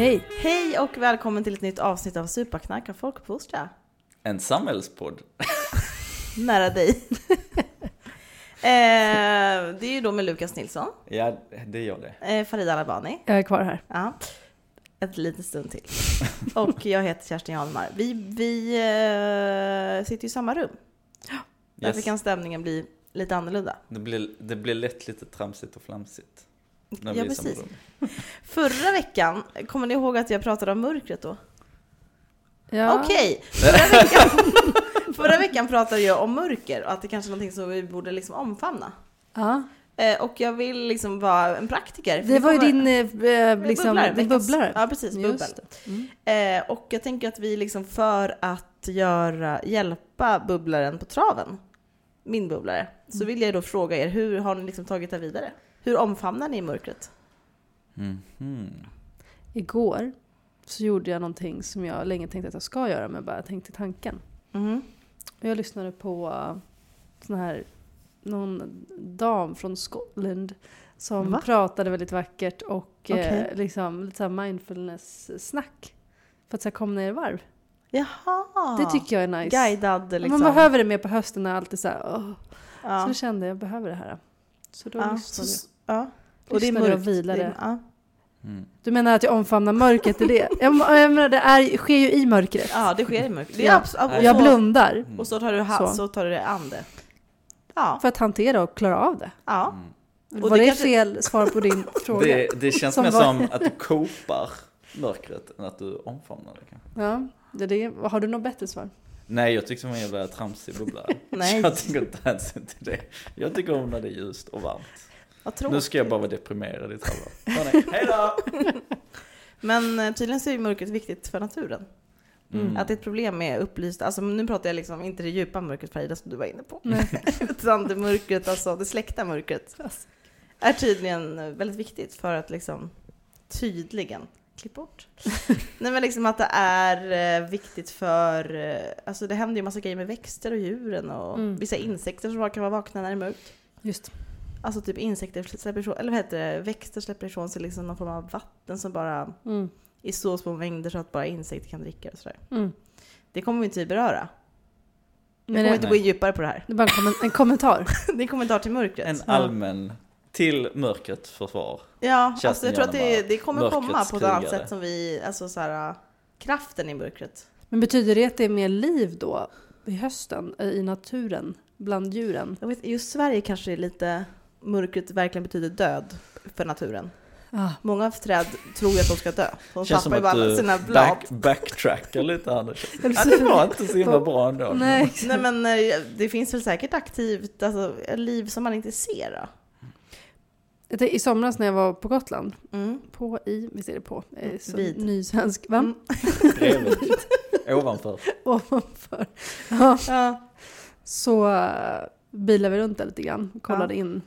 Hej! Hej och välkommen till ett nytt avsnitt av Superknark och folkfostra. En samhällspodd. Nära dig. eh, det är ju då med Lukas Nilsson, Ja, det gör det. eh, Farida Alabani, Jag är kvar här. ja. ett litet stund till. Och jag heter Kerstin Hjalmar. Vi, vi eh, sitter i samma rum. Därför Yes. kan stämningen bli lite annorlunda. Det, blir, det blir lätt lite tramsigt och flamsigt. När Ja, vi är i samma precis. rum. Förra veckan, kommer ni ihåg att jag pratade om mörkret då? Ja. Okej, förra, veckan, förra veckan pratade jag om mörker och att det kanske är någonting som vi borde liksom omfamna. Ja. Eh, och jag vill liksom vara en praktiker. för Det var ju kommer- din, eh, liksom, Bubblare, din veckans- bubblare. Ja, precis. Bubbel. Det. Mm. Eh, och jag tänker att vi liksom för att göra, hjälpa bubblaren på traven, min bubblare, så Mm. vill jag då fråga er, hur har ni liksom tagit det vidare? Hur omfamnar ni mörkret? Mhm. Igår så gjorde jag någonting som jag länge tänkte att jag ska göra, men bara tänkte tanken. Mhm. Och Jag lyssnade på uh, sån här, någon dam från Skottland som Va? pratade väldigt vackert och Okej. eh, liksom lite så mindfulness-snack. För att så här, komma ner i varv. Jaha! Det tycker jag är nice. Guidad liksom. Man behöver det mer på hösten när allt är så här, åh. ja. Så kände jag, jag behöver det här. Så då ja. lyssnade så- ja. jag. Och det är mörkt. och vilade. Det ja. Mm. Du menar att jag omfamnar mörkret i det? Jag, jag menar, det är, sker ju i mörkret. ja, det sker i mörkret. Det är Ja. Jag blundar Mm. Och så tar du, ha- Så. så. tar du dig an det. Ja. för att hantera och klara av det. ja. Mm. Och Var det det, kanske- fel svar på din fråga? Det, det känns Som mer var- som att du kopar mörkret än att du omfamnar det kanske. Ja, det det. Har du något bättre svar? Nej, jag tyckte det var en jävla tramsig bubblare. Nej. Jag tycker inte hänsyn till det. Jag tycker om när det är ljust och varmt. Nu ska jag bara vara deprimerad i ett halvår. Hörni, Hej då! Men eh, tydligen så är ju mörkret viktigt för naturen. Mm. Att det är ett problem med upplysta, alltså nu pratar jag liksom inte det djupa mörkret Farida som du var inne på. Utan det mörkret, alltså det släckta mörkret. Är tydligen väldigt viktigt för att liksom tydligen, klipp bort. Nej men liksom att det är eh, viktigt för, eh, alltså det händer ju massa grejer med växter och djuren och Mm. vissa insekter som bara kan vara vakna när det är mörkt. Just. Alltså typ insekter släpper ifrån, eller vad heter det, växter släpper ifrån sig liksom någon form av vatten som bara Mm. i så små mängder så att bara insekter kan dricka och sådär. Mm. Det kommer vi inte beröra. Men kommer det, inte gå in djupare på det här. det är bara en kommentar. Det är en kommentar till mörkret. En allmän, till mörkret försvar. Ja, Kerstin alltså jag tror att det, det kommer mörkrets komma på ett annat sätt som vi, alltså så här, kraften i mörkret. Men betyder det att det är mer liv då i hösten eh, i naturen bland djuren? Jag vet, just Sverige kanske är lite, mörkret verkligen betyder död för naturen. Ah. Många träd tror ju att de ska dö. De Känns som tappar ju att bara du sina blad. back, backtrackar lite här. Ja, det var inte så himla bra ändå. Nej, Nej men eh, det finns väl säkert aktivt, alltså liv som man inte ser då. I somras när jag var på Gotland, Mm. på i, visst är det på? Eh, så Vid. Ny svensk, va? Mm. Bredvid. Ovanför. Ovanför. Ja, Ja. så uh, bilade vi runt där lite grann, kollade Ja. in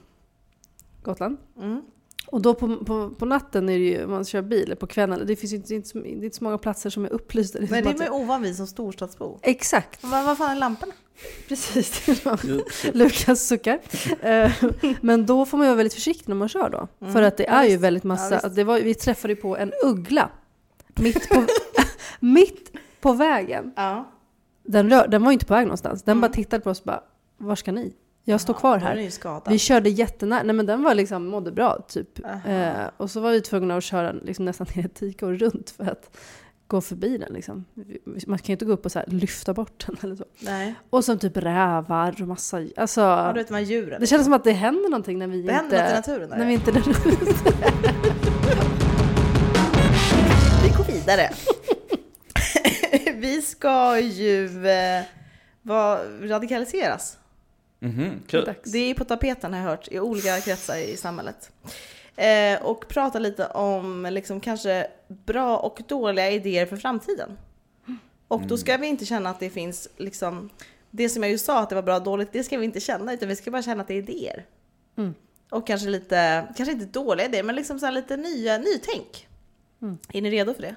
Gotland. Mm. Och då på, på, på natten är det ju, man kör bil, på kvällen, det finns ju inte, inte, så- inte så många platser som är upplysta. Det är Nej det är man ju ovan vid som storstadsbo. Exakt, Vad, vad fan är lamporna? precis. Lukas suckar. Eh, Men då får man ju vara väldigt försiktig när man kör då. Mm. För att det Ja, är ju väldigt Ja, massa, visst. det var, vi träffade ju på en uggla mitt på, mitt på vägen. Ja. Den, rör, den var ju inte på väg någonstans. Den Mm. bara tittade på oss och bara, var ska ni? Jag står kvar här. Vi körde jättenära, nej men den var liksom, mådde bra typ. Eh, och så var vi tvungna att köra liksom nästan ner ett dike runt för att gå förbi den liksom. Man kan ju inte gå upp och så här lyfta bort den eller så. Nej. Och sen typ rävar och massa, alltså. Ja, du vet de här djuren. det känns som att det händer någonting när vi det händer inte... något i naturen där. när vi inte är där. Vi går vidare. vi ska ju eh, radikaliseras. Mhm, kul. Dags. Det är på tapeten har jag hört i olika kretsar i samhället. Eh, och prata lite om liksom kanske bra och dåliga idéer för framtiden. Och då ska vi inte känna att det finns liksom det som jag ju sa att det var bra och dåligt, det ska vi inte känna utan vi ska bara känna att det är idéer. Mm. Och kanske lite, kanske inte dåliga idéer men liksom så här lite nya, nytänk. Mm. Är ni redo för det?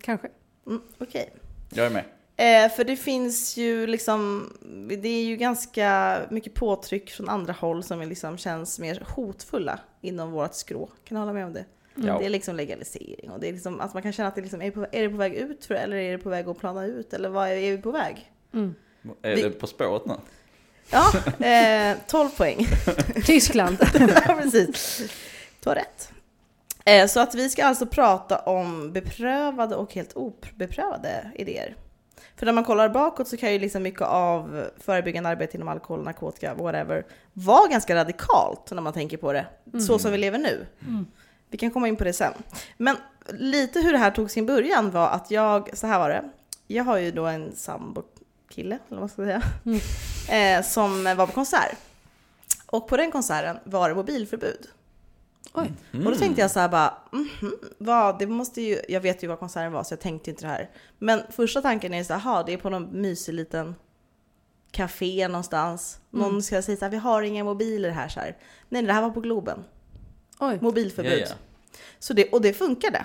Kanske. Mm, Okej. Jag är med. Eh, för det finns ju liksom, det är ju ganska mycket påtryck från andra håll som liksom känns mer hotfulla inom vårt skrå. Kan du hålla med om det? Ja. Det är liksom legalisering och det är liksom att man kan känna att det liksom, är, det på, är det på väg ut för eller är det på väg att plana ut eller vad är, är vi på väg? Mm. Är Vi- det På spåret nu? Ja, eh, 12 poäng. Tyskland. ja, precis. Du har rätt. Eh, så att vi ska alltså prata om beprövade och helt obeprövade idéer. För när man kollar bakåt så kan ju liksom mycket av förebyggande arbete inom alkohol, narkotika, whatever, vara ganska radikalt när man tänker på det. Så som vi lever nu. Mm. Vi kan komma in på det sen. Men lite hur det här tog sin början var att jag, så här var det. Jag har ju då en sambo-kille, eller vad ska jag säga, eh, som var på konsert. Och på den konserten var det mobilförbud. Oj. Mm. Och då tänkte jag så här bara, mhm, vad, det måste ju, jag vet ju vad konserten var så jag tänkte inte det här. Men första tanken är så här, "Jaha, det är på någon mysig liten café någonstans. Någon ska säga så här, vi har inga mobiler här så här. Nej, det här var på Globen. Oj. Mobilförbud. Ja, ja. Så det, och det funkade.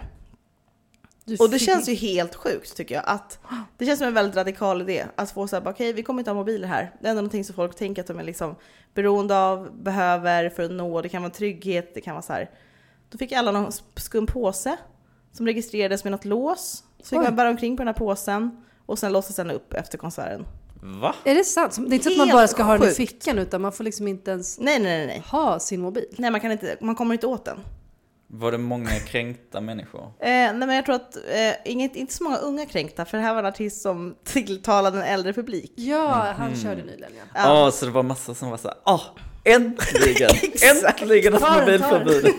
Du Och det fick- känns ju helt sjukt tycker jag. Att det känns som en väldigt radikal idé. Att få säga, okej vi kommer inte ha mobiler här. Det är ändå någonting som folk tänker att de är liksom beroende av, behöver för att nå. Det kan vara trygghet, det kan vara så här. Då fick alla någon skum påse som registrerades med något lås. Så fick Oj. man bära omkring på den här påsen och sen låsas den upp efter konserten. Va? Är det sant? Det är inte så att man bara ska ha den i fickan utan man får liksom inte ens Nej, nej, nej, nej. ha sin mobil. Nej, man, kan inte, man kommer inte åt den. Var det många kränkta människor? Eh, nej men jag tror att, eh, inget, inte så många unga kränkta, för det här var en artist som tilltalade en äldre publik. Ja, han körde nyligen ja. Ja, Ja. så det var massa som var såhär, ah, äntligen! Äntligen ett mobilförbud!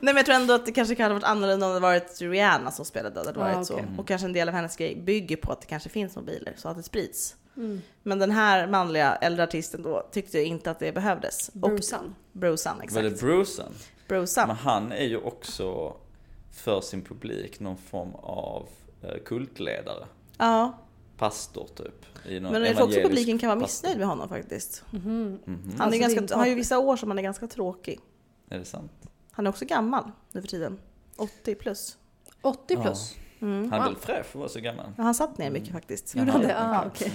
Nej men jag tror ändå att det kanske kan ha varit annorlunda om det varit Rihanna som spelade, det hade Ah, varit okej. så. Och kanske en del av hennes grej bygger på att det kanske finns mobiler, så att det sprids. Mm. Men den här manliga äldre artisten då tyckte inte att det behövdes. Brucean. Brucean, Var exakt. det Brucen? Brucean. Men han är ju också för sin publik någon form av eh, kultledare. Ja, Pastor typ. I någon men jag tror också publiken kan vara pastor. missnöjd med honom faktiskt. Mhm. Mhm. Han, är Alltså, ganska, har ju vissa år som han är ganska tråkig. Är det sant? Han är också gammal nu för tiden. 80 plus. 80 Ja. plus. Mm. Han är väl fräsch för att vara så gammal? Ja, han satt ner mycket faktiskt. Gjorde han det? Ah, okej.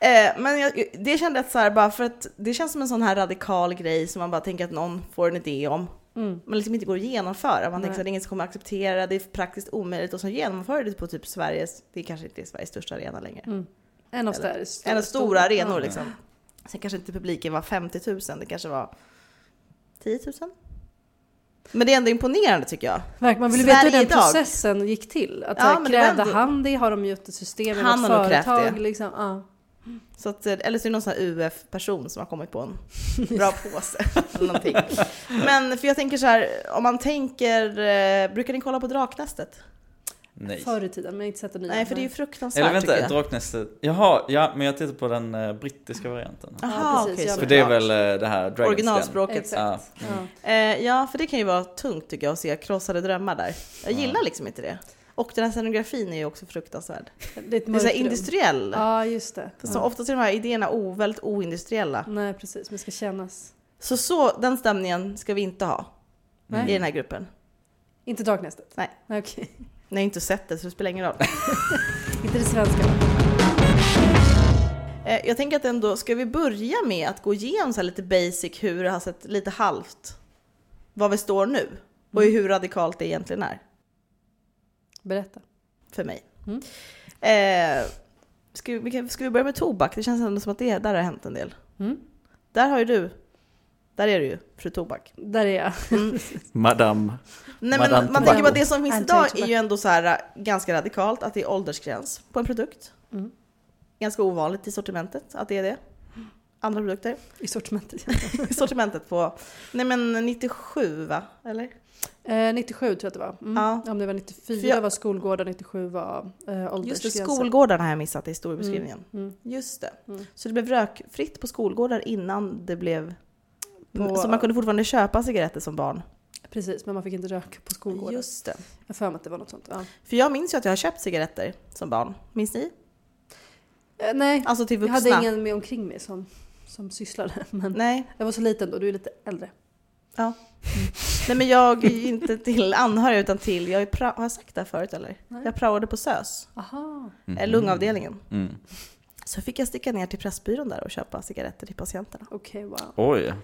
Eh, men jag, det kände jag så här, bara för att det känns som en sån här radikal grej som man bara tänker att någon får en idé om. Mm. Men liksom inte går att genomföra. Man Nej. tänker att ingen kommer acceptera, det är praktiskt omöjligt. Och så genomför det på typ Sveriges, det kanske inte är Sveriges största arena längre. Mm. En av Eller- Sveriges En av stora arenor Ja. liksom. Sen kanske inte publiken var 50 000, det kanske var 10 000. Men det är ändå imponerande tycker jag. Verkligen, man vill ju veta hur Sverige den idag. processen gick till. Att Ja, här, krävde ändå- han det? Har de gjort ett system Han något har företag? Liksom? Ja. Så att, eh, eller så är det någon sån här UF-person som har kommit på en bra påse. eller någonting. Men för jag tänker så här, om man tänker, eh, brukar ni kolla på Draknästet? Nej. Förr i tiden, men inte sett det nya. Nej, för det är ju fruktansvärt Eller vänta, jag. Draknästet. Jaha, ja, men jag tittar på den eh, brittiska varianten. Aha, precis, okej, ja, För det är väl eh, det här Dragon's Den. Originalspråket. Ja. Eh, ja, för det kan ju vara tungt tycker jag att se krossade drömmar där. Jag Ja. gillar liksom inte det. Och den här scenografin är ju också fruktansvärd. Det är ett Det är så industriell. Ja, just det. Så Ja. oftast är de här idéerna o, väldigt oindustriella. Nej, precis. Men det ska kännas. Så, så den stämningen ska vi inte ha Nej. i den här gruppen. Inte Draknästet? Nej. Okej. Ni har inte sett det så det spelar ingen roll. Inte det svenska. Eh, jag tänker att ändå, ska vi börja med att gå igenom så lite basic hur det har sett lite halvt, var vi står nu och hur radikalt det egentligen är Berätta. för mig. Mm. Eh, ska, vi, kan- ska vi börja med tobak? Det känns ändå som att det, där har hänt en del. Mm. Där har ju du, där är du ju, fru Tobak. Där är jag. Madame. Nej, Madame men man tänker på att det som finns idag är ju ändå så här äh, ganska radikalt, att det är åldersgräns på en produkt. Mm. Ganska ovanligt i sortimentet att det är det. Andra produkter. I sortimentet. I sortimentet på, nej men 97 va? Eller? Eh, 97 tror jag att det var. Mm. Ja. Om det var 94 För jag- var skolgårdar, 97 var eh, Just det, åldersgränsen. skolgårdarna har jag missat i historiebeskrivningen. Mm. Just det. Mm. Så det blev rökfritt på skolgårdar innan det blev... På- Så man kunde fortfarande köpa cigaretter som barn? Precis, men man fick inte röka på skolgårdar. Just det. Jag för mig att det var något sånt. Ja. För jag minns ju att jag har köpt cigaretter som barn. Minns ni? Eh, nej, Alltså till jag vuxna? hade ingen med omkring mig som, som sysslade. Men Nej. jag var så liten då, du är lite äldre. Ja. Nej men jag är ju inte till anhörig utan till, jag är pra- har jag sagt det här förut eller? Nej. Jag praoade på SÖS, Aha. eh, lungavdelningen. Mm. Så fick jag sticka ner till Pressbyrån där och köpa cigaretter till patienterna. Okej, wow. Oj.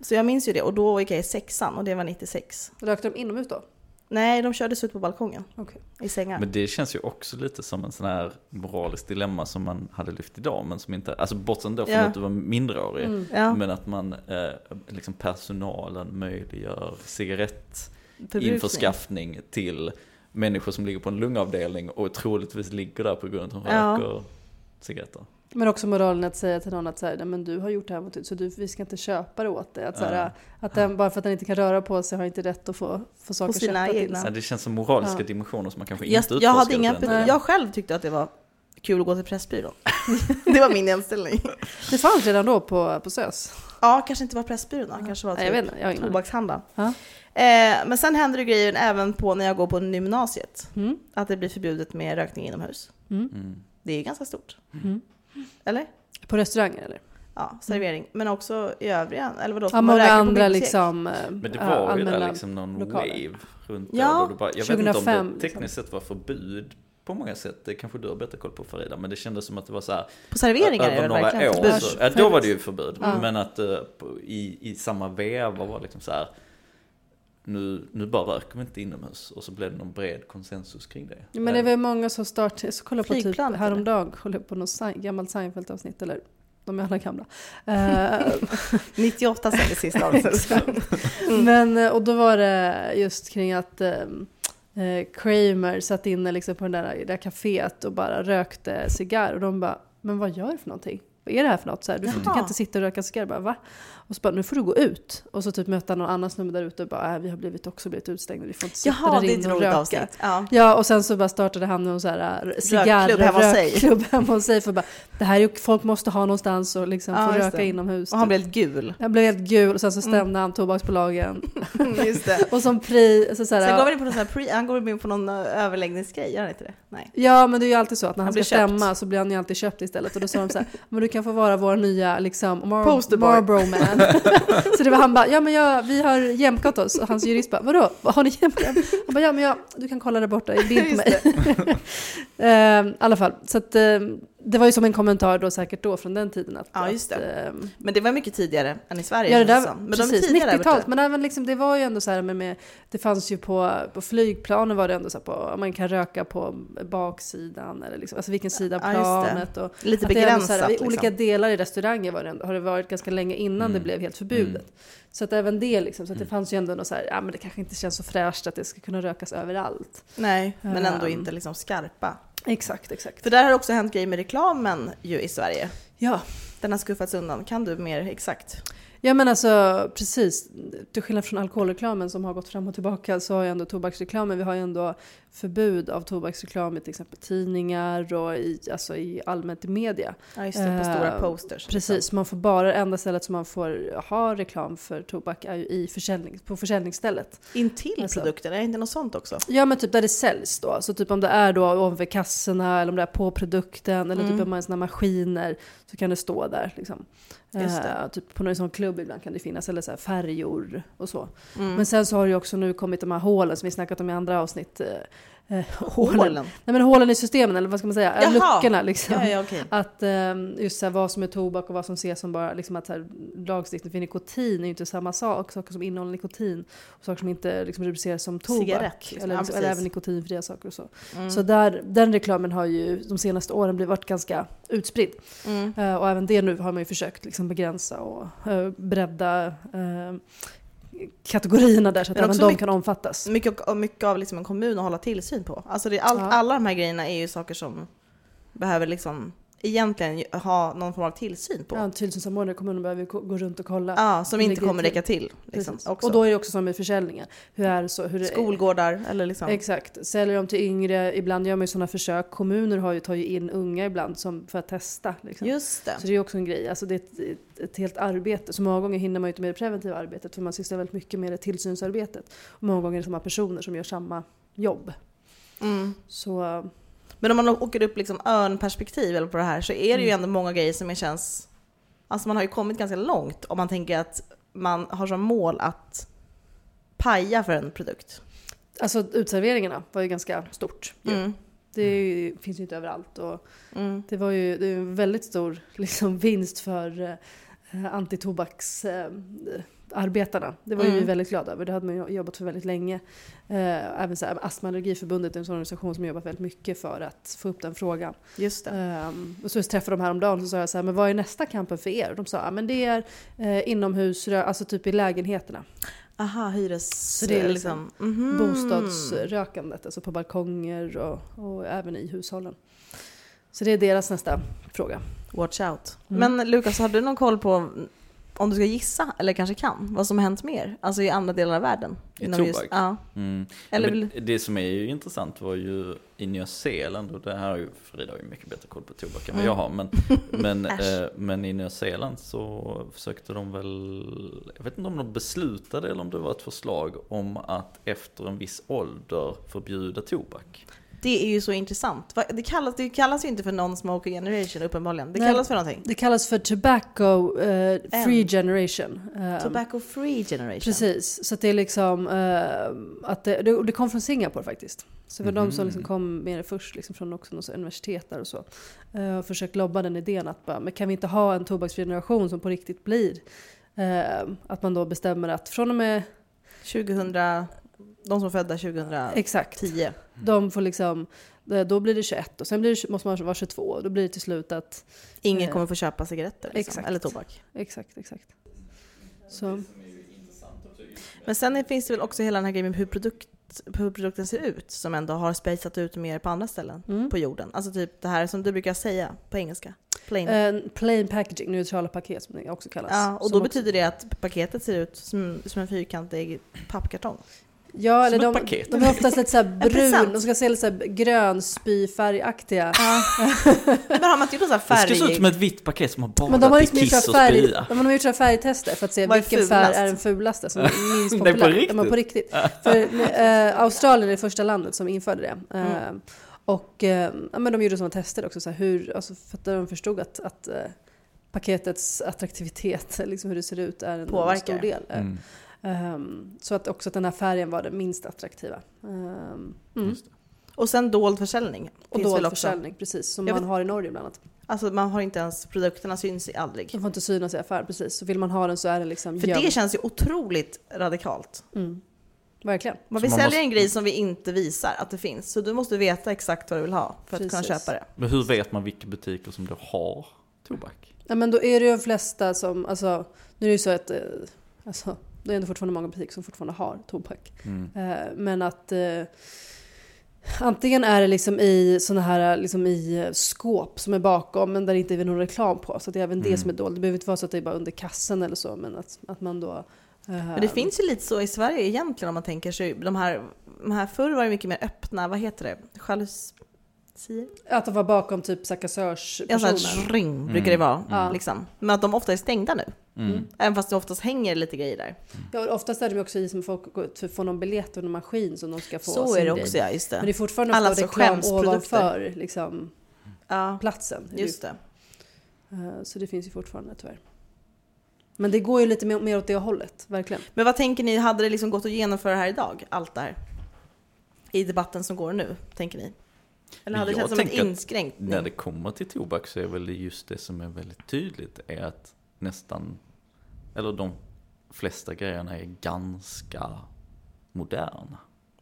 Så jag minns ju det och då gick jag i sexan och det var 96. Rökte de inomhus då? Nej, de kördes ut på balkongen. Okej. I sängar. Men det känns ju också lite som en sån här moralisk dilemma som man hade lyft idag, men som inte, alltså bortsett då från Ja. att du var minderårig, Mm. ja, men att man, eh, liksom personalen möjliggör cigarettinförskaffning till människor som ligger på en lungavdelning och troligtvis ligger där på grund av att de Ja. röker cigaretter. Men också moralen att säga till någon att så här, "Nej, men du har gjort det här mot dig, så du, vi ska inte köpa det åt dig. Att, så här, Ja. att den, bara för att den inte kan röra på sig har inte rätt att få, få saker sina köpta till. Ja, det känns som moraliska Ja. dimensioner som man kanske jag, inte jag, hade inga, den jag själv tyckte att det var kul att gå till Pressbyrån. det var min inställning. Det fanns redan då på, på SÖS. Ja, kanske inte var Pressbyrån då, kanske var typ inte, tobakshandlaren. Ja. Eh, men sen händer det grejer även på när jag går på gymnasiet. Mm. Att det blir förbjudet med rökning inomhus. Mm. Mm. Det är ju ganska stort. Mm. Eller? På restauranger eller? Ja, servering. Men också i övriga, eller vadå? Ja, många andra liksom eh, Men det var ju allmänna- där liksom någon lokaler. wave runt Ja, det bara, jag vet inte om 2005 det liksom. tekniskt sett var förbud på många sätt. Det kanske du har bättre koll på Farida. Men det kändes som att det var så här. På serveringar över några verkligen år. Så, ja, då var det ju förbud. Ja. Men att på- i, i samma veva var liksom så här. Nu, nu bara röker vi inte inomhus. Och så blev det någon bred konsensus kring det. Ja, Men det är väl många som startar, så kolla på typ häromdagen, kolla på något gammalt Seinfeld-avsnitt eller de är alla gamla. Eh, 98 sen det sista avsnittet. Mm. Men, eh, och då var det just kring att eh, eh, Kramer satt inne liksom på den där, det där kaféet och bara rökte cigarr och de bara, men vad gör du för någonting? Vad är det här för något? Så här, du, får, du kan inte sitta och röka cigarr. Bara, va? Och så bara, nu får du gå ut. Och så typ möta någon annan snubbe där ute och bara, äh, vi har blivit också blivit utestängda, vi får inte sitta Jaha, där inne och roligt röka. avsnitt. Ja. Ja, och sen så bara startade han någon så här äh, cigarr, Rökklubb hemma hos sig. rökklubb hemma hos sig. För bara, det här är ju, folk måste ha någonstans och liksom Ja, få röka det. inomhus. Och han blev helt gul. Jag blev helt gul och sen så stämde han tobaksbolagen. Just det. och som pri, så så här, Sen går vi in på någon sån pre, han går in på någon eh, överläggningsgrej, gör han inte det? Nej. Ja men det är ju alltid så att när han, Han ska stämma så blir han ju alltid köpt istället. Och då sa de så här, men du kan få vara vår nya liksom Mar- Posterboy. Marlboro man. så det var han bara, ja men jag, vi har jämkat oss. Och hans jurist bara, vadå? Vad har ni jämkat? Han bara, ja men jag, du kan kolla där borta i bild på mig. Ehm, I alla fall, så att ehm, det var ju som en kommentar då säkert då från den tiden. Att, Ja, just Att, det. ehm, Men det var mycket tidigare än i Sverige Ja, det där. Men precis, tidigare där 90-talet. borta. Men även liksom, det var ju ändå så här med, med det fanns ju på, på flygplanen var det ändå så här på, man kan röka på baksidan eller liksom, alltså vilken sida av Ja, planet. Och Lite att begränsat. här, i liksom. olika delar i restauranger var det ändå, har det varit ganska länge innan Mm. det blev helt förbjudet. Så att även det liksom, så att det Mm. fanns ju ändå något så här, ja men det kanske inte känns så fräscht att det ska kunna rökas överallt. Nej, men ändå Ehm. inte liksom skarpa. Exakt, exakt. För där har också hänt grejer med reklamen ju i Sverige. Ja. Den har skuffats undan. Kan du mer exakt? Ja men alltså precis, till skillnad från alkoholreklamen som har gått fram och tillbaka så har ju ändå tobaksreklamen, vi har ju ändå förbud av tobaksreklam i till exempel tidningar och i, alltså i allmänt i media. Ja, just det. På stora Eh, posters. Precis, man får bara, enda stället som man får ha reklam för tobak är ju i försäljning, på försäljningsstället. Liksom. Intill Alltså. produkten, är det inte något sånt också? Ja men typ där det säljs då, så typ om det är då ovanför kassorna eller om det är på produkten eller Mm. typ om man har såna maskiner så kan det stå där liksom. Eh, typ på någon sån klubb ibland kan det finnas, eller så färjor och så. Mm. Men sen så har det ju också nu kommit de här hålen som vi snackat om i andra avsnitt. Eh, eh, hålen. Hålen. Nej men hålen i systemen, eller vad ska man säga? Jaha. Luckorna liksom. Ja, ja, okej. Att eh, just här, vad som är tobak och vad som ses som bara liksom att här, lagstiftning för nikotin är ju inte samma sak. Saker som innehåller nikotin och saker som inte liksom, rubriceras som tobak. Cigarett, liksom. Eller, Ja, liksom, eller även nikotinfria saker och så. Mm. Så där, den reklamen har ju de senaste åren blivit varit ganska utspridd. Mm. Eh, och även det nu har man ju försökt liksom begränsa och uh, bredda eh, kategorierna där så att även de mycket- kan omfattas. Mycket, och mycket av liksom en kommun att hålla tillsyn på. Alltså det, är allt, Ja. Alla de här grejerna är ju saker som behöver liksom egentligen ha någon form av tillsyn på. Ja, Ja, tillsynssamordnare i kommunen behöver gå runt och kolla. som inte kommer räcka till. Liksom. Och då är det också som med försäljningen. Hur är så, hur Skolgårdar eller liksom. Exakt. Säljer de till yngre, ibland gör man ju sådana försök. Kommuner har ju, tar ju in unga ibland som, för att testa. Liksom. Just det. Så det är också en grej. Alltså det är ett, ett, ett helt arbete. Så många gånger hinner man ju inte med det preventiva arbetet för man sysslar väldigt mycket med det tillsynsarbetet. Och många gånger är det samma personer som gör samma jobb. Mm. Så Men om man åker upp liksom örnperspektiv eller på det här så är det ju Mm. ändå många grejer som känns... Alltså man har ju kommit ganska långt om man tänker att man har som mål att paja för en produkt. alltså utserveringarna var ju ganska stort. Mm. Det ju, finns ju inte överallt. Och Mm. det var ju det är en väldigt stor liksom, vinst för eh, antitobaks... Eh, arbetarna. Det var ju Mm. vi väldigt glada över. Det hade man jobbat för väldigt länge. Eh, även så här, Astma och allergiförbundet är en sån organisation som jobbat väldigt mycket för att få upp den frågan. Just. Um, och så träffade de häromdagen och så sa jag så här, men vad är nästa kampen för er? Och de sa, ja men det är eh, inomhus, alltså typ i lägenheterna. Aha, hyres... Så det är liksom mhm. Bostadsrökandet, alltså på balkonger och, och även i hushållen. Så det är deras nästa fråga. Watch out. Mm. Men Lukas, har du någon koll på, om du ska gissa, eller kanske kan, vad som har hänt mer? Alltså i andra delar av världen? I tobak? ja. Mm. Eller vill- Det som är ju intressant var ju i Nya Zeeland, och det här har ju Frida har ju mycket bättre koll på tobak än vad jag har, men, men, eh, men i Nya Zeeland så försökte de väl, jag vet inte om de beslutade eller om det var ett förslag om att efter en viss ålder förbjuda tobak. Det är ju så intressant. Det kallas, det kallas ju inte för non-smoker generation uppenbarligen. Det Nej. kallas för någonting. Det kallas för tobacco eh, free En. generation. Um, Tobacco free generation. Precis, så det är liksom eh, att det, det, det kom från Singapore faktiskt. Så det var de som liksom kom med det först liksom från också något universitet där och så. Eh, och försökt lobba den idén att bara, men kan vi inte ha en tobaksgeneration som på riktigt blir eh, att man då bestämmer att från och med 2000, de som är födda 2010. exakt, de får liksom eh, då blir det 21 och sen blir det, måste man vara 22 och då blir det till slut att Ingen Eh, kommer få köpa cigaretter liksom, exakt. eller tobak. exakt, exakt. Så, Men sen finns det väl också hela den här grejen med hur, produkt, hur produkten ser ut som ändå har spejsat ut mer på andra ställen mm. på jorden. Alltså typ det här som du brukar säga på engelska. Plain. Eh, plain packaging, neutrala paket som det också kallas. ja, och då också- betyder det att paketet ser ut som, som en fyrkantig pappkartong. Ja, eller de, paket. de är oftast lite såhär brun, de ska se lite såhär grön spyfärgaktiga. Men har man inte gjort någon sån här Det ska se ut färg... som ett vitt paket som har badat Men de har i liksom kiss och färg, spya. de har gjort så här färgtester för att se vilken färg är den fulaste som är minst på populär. riktigt? Ja, men på riktigt. För eh, Australien är det första landet som införde det. Eh, Och ja, men de gjorde sådana tester också, så hur, alltså, för att de förstod att, att eh, paketets attraktivitet, liksom hur det ser ut, är en Påverkar. stor del. Mm. Ehm, så att också att den här färgen var den minst attraktiva. Um, mm. Just det. Och sen dold försäljning. Och dold försäljning, precis. Som man har i Norge bland annat. Alltså man har inte ens, produkterna syns i aldrig. De får inte synas i affär, precis. Så vill man ha den så är den liksom För gömd. det känns ju otroligt radikalt. Mm. Verkligen. Vill man sälja måste- en grej som vi inte visar att det finns. Så du måste veta exakt vad du vill ha för att kunna Precis. köpa det. Men hur vet man vilka butiker som då har tobak? Ja, men då är det ju de flesta som, alltså, nu är det ju så att, eh, alltså, det är ändå fortfarande många butiker som fortfarande har tobak. Mm. Eh, men att eh, antingen är det liksom i såna här liksom i eh, skåp som är bakom men där det inte är någon reklam på. Så det är även Mm. det som är dolt. Det behöver inte vara så att det är bara under kassen eller så men att, att man då... Men det finns ju lite så i Sverige egentligen om man tänker sig. De här, de här förr var det mycket mer öppna, vad heter det? Jalusier? Att de var bakom typ Ja, kassörspersoner. ring brukar det vara. Ja. Liksom. Men att de ofta är stängda nu. Mm. Även fast det oftast hänger lite grejer där. Ja, och oftast är de också i som folk går ut för att få någon biljett och någon maskin som de ska få Så är det grej. också ja, just Men det det. är fortfarande Alla ofta reklam ovanför liksom, Ja, platsen. det just det. Eh, Så det finns ju fortfarande tyvärr. Men det går ju lite mer, åt det hållet, verkligen. Men vad tänker ni, hade det liksom gått att genomföra här idag? Allt det här? I debatten som går nu, tänker ni? Eller hade det känts som att inskränkning? När det kommer till tobak så är väl det just det som är väldigt tydligt är att nästan, eller de flesta grejerna är ganska moderna.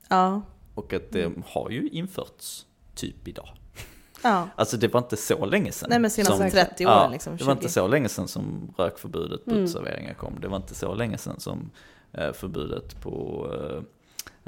Ja. Och att det har ju införts typ idag. ja. Alltså det var inte så länge sedan. Nej men senaste som, 30 åren ja, liksom. det var 20. inte så länge sedan som rökförbudet på Mm. uteserveringar kom. Det var inte så länge sedan som eh, förbudet på eh,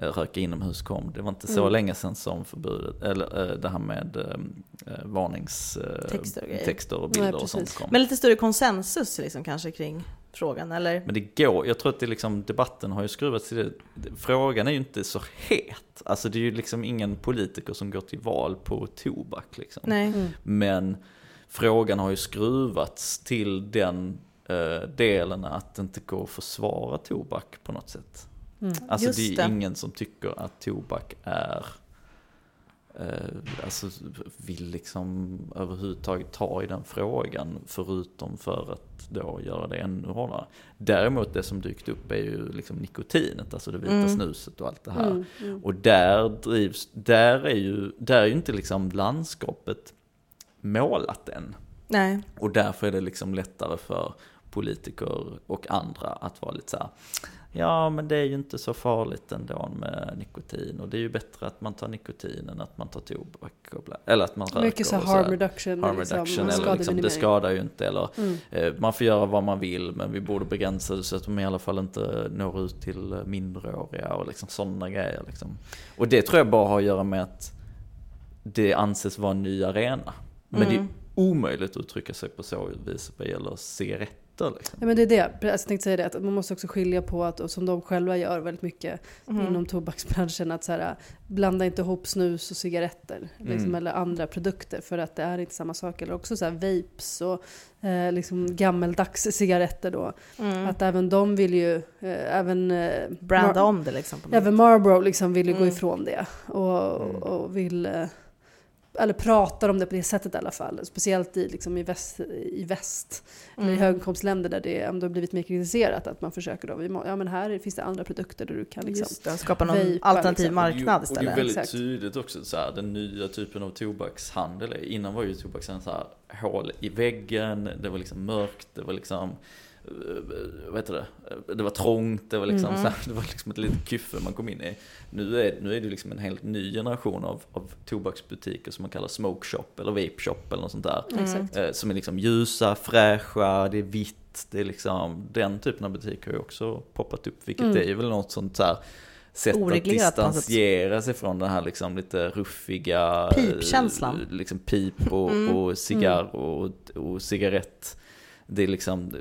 röka inomhus kom. Det var inte så Mm. länge sedan som förbudet, eller eh, det här med eh, eh, varningstexter Texter och och bilder Nej, och sånt kom. Men lite större konsensus liksom kanske kring frågan, eller? Men det går, jag tror att det liksom, debatten har ju skruvats till det. Frågan är ju inte så het. Alltså det är ju liksom ingen politiker som går till val på tobak liksom. Nej. Mm. Men frågan har ju skruvats till den eh, delen att det inte går att försvara tobak på något sätt. Mm. Alltså Just det är det. ingen som tycker att tobak är eh, alltså vill liksom överhuvudtaget ta i den frågan förutom för att då göra det ännu hårdare. Däremot det som dykt upp är ju liksom nikotinet, alltså det vita Mm. snuset och allt det här. Mm. Mm. Och där drivs, där är ju, där är ju inte liksom landskapet målat än. Nej. Och därför är det liksom lättare för politiker och andra att vara lite så här, ja men det är ju inte så farligt ändå med nikotin och det är ju bättre att man tar nikotin än att man tar tobak. Och bla, eller att man röker. Mycket så och harm reduction. harm liksom, reduction och eller liksom, det skadar ju inte eller Mm. eh, man får göra vad man vill men vi borde begränsa det så att de i alla fall inte når ut till minderåriga och liksom sådana grejer liksom. Och det tror jag bara har att göra med att det anses vara en ny arena. Men det är Mm. omöjligt att uttrycka sig på så vis vad gäller cigaretter liksom. Ja men det är det, Alltså, jag tänkte säga det, att man måste också skilja på att, och som de själva gör väldigt mycket Mm. inom tobaksbranschen, att så här, blanda inte ihop snus och cigaretter. Liksom, Mm. Eller andra produkter för att det är inte samma sak. Eller också så här vapes och eh, liksom gammeldags cigaretter då. Mm. Att även de vill ju, eh, även, eh, Branda Mar- om det liksom. Även Marlboro liksom vill ju gå Mm. ifrån det. Och, Mm. och vill, eh, eller pratar om det på det sättet i alla fall. Speciellt i, liksom, i väst. I väst. Eller i Mm. höginkomstländer där det ändå har blivit mer kritiserat. Att man försöker då, ja men här finns det andra produkter där du kan liksom. Just det, skapa någon Vejpa, alternativ liksom. marknad Och det är istället. väldigt Exakt. tydligt också så här, den nya typen av tobakshandel. Innan var ju tobakshandeln så här, hål i väggen, det var liksom mörkt, det var liksom vad heter det? Det var trångt, det var liksom, Mm. så här, det var liksom ett litet kyffe man kom in i. Nu är, nu är det liksom en helt ny generation av, av tobaksbutiker som man kallar smoke shop eller vape shop eller något sånt där. Mm. Eh, Som är liksom ljusa, fräscha, det är vitt, det är liksom, den typen av butiker har ju också poppat upp. Vilket Mm. är väl något sånt så här sätt Oreglerat att distansera sig från den här liksom lite ruffiga eh, Pipkänslan. Liksom pip och, Mm. och cigarr och, och cigarett. Det är liksom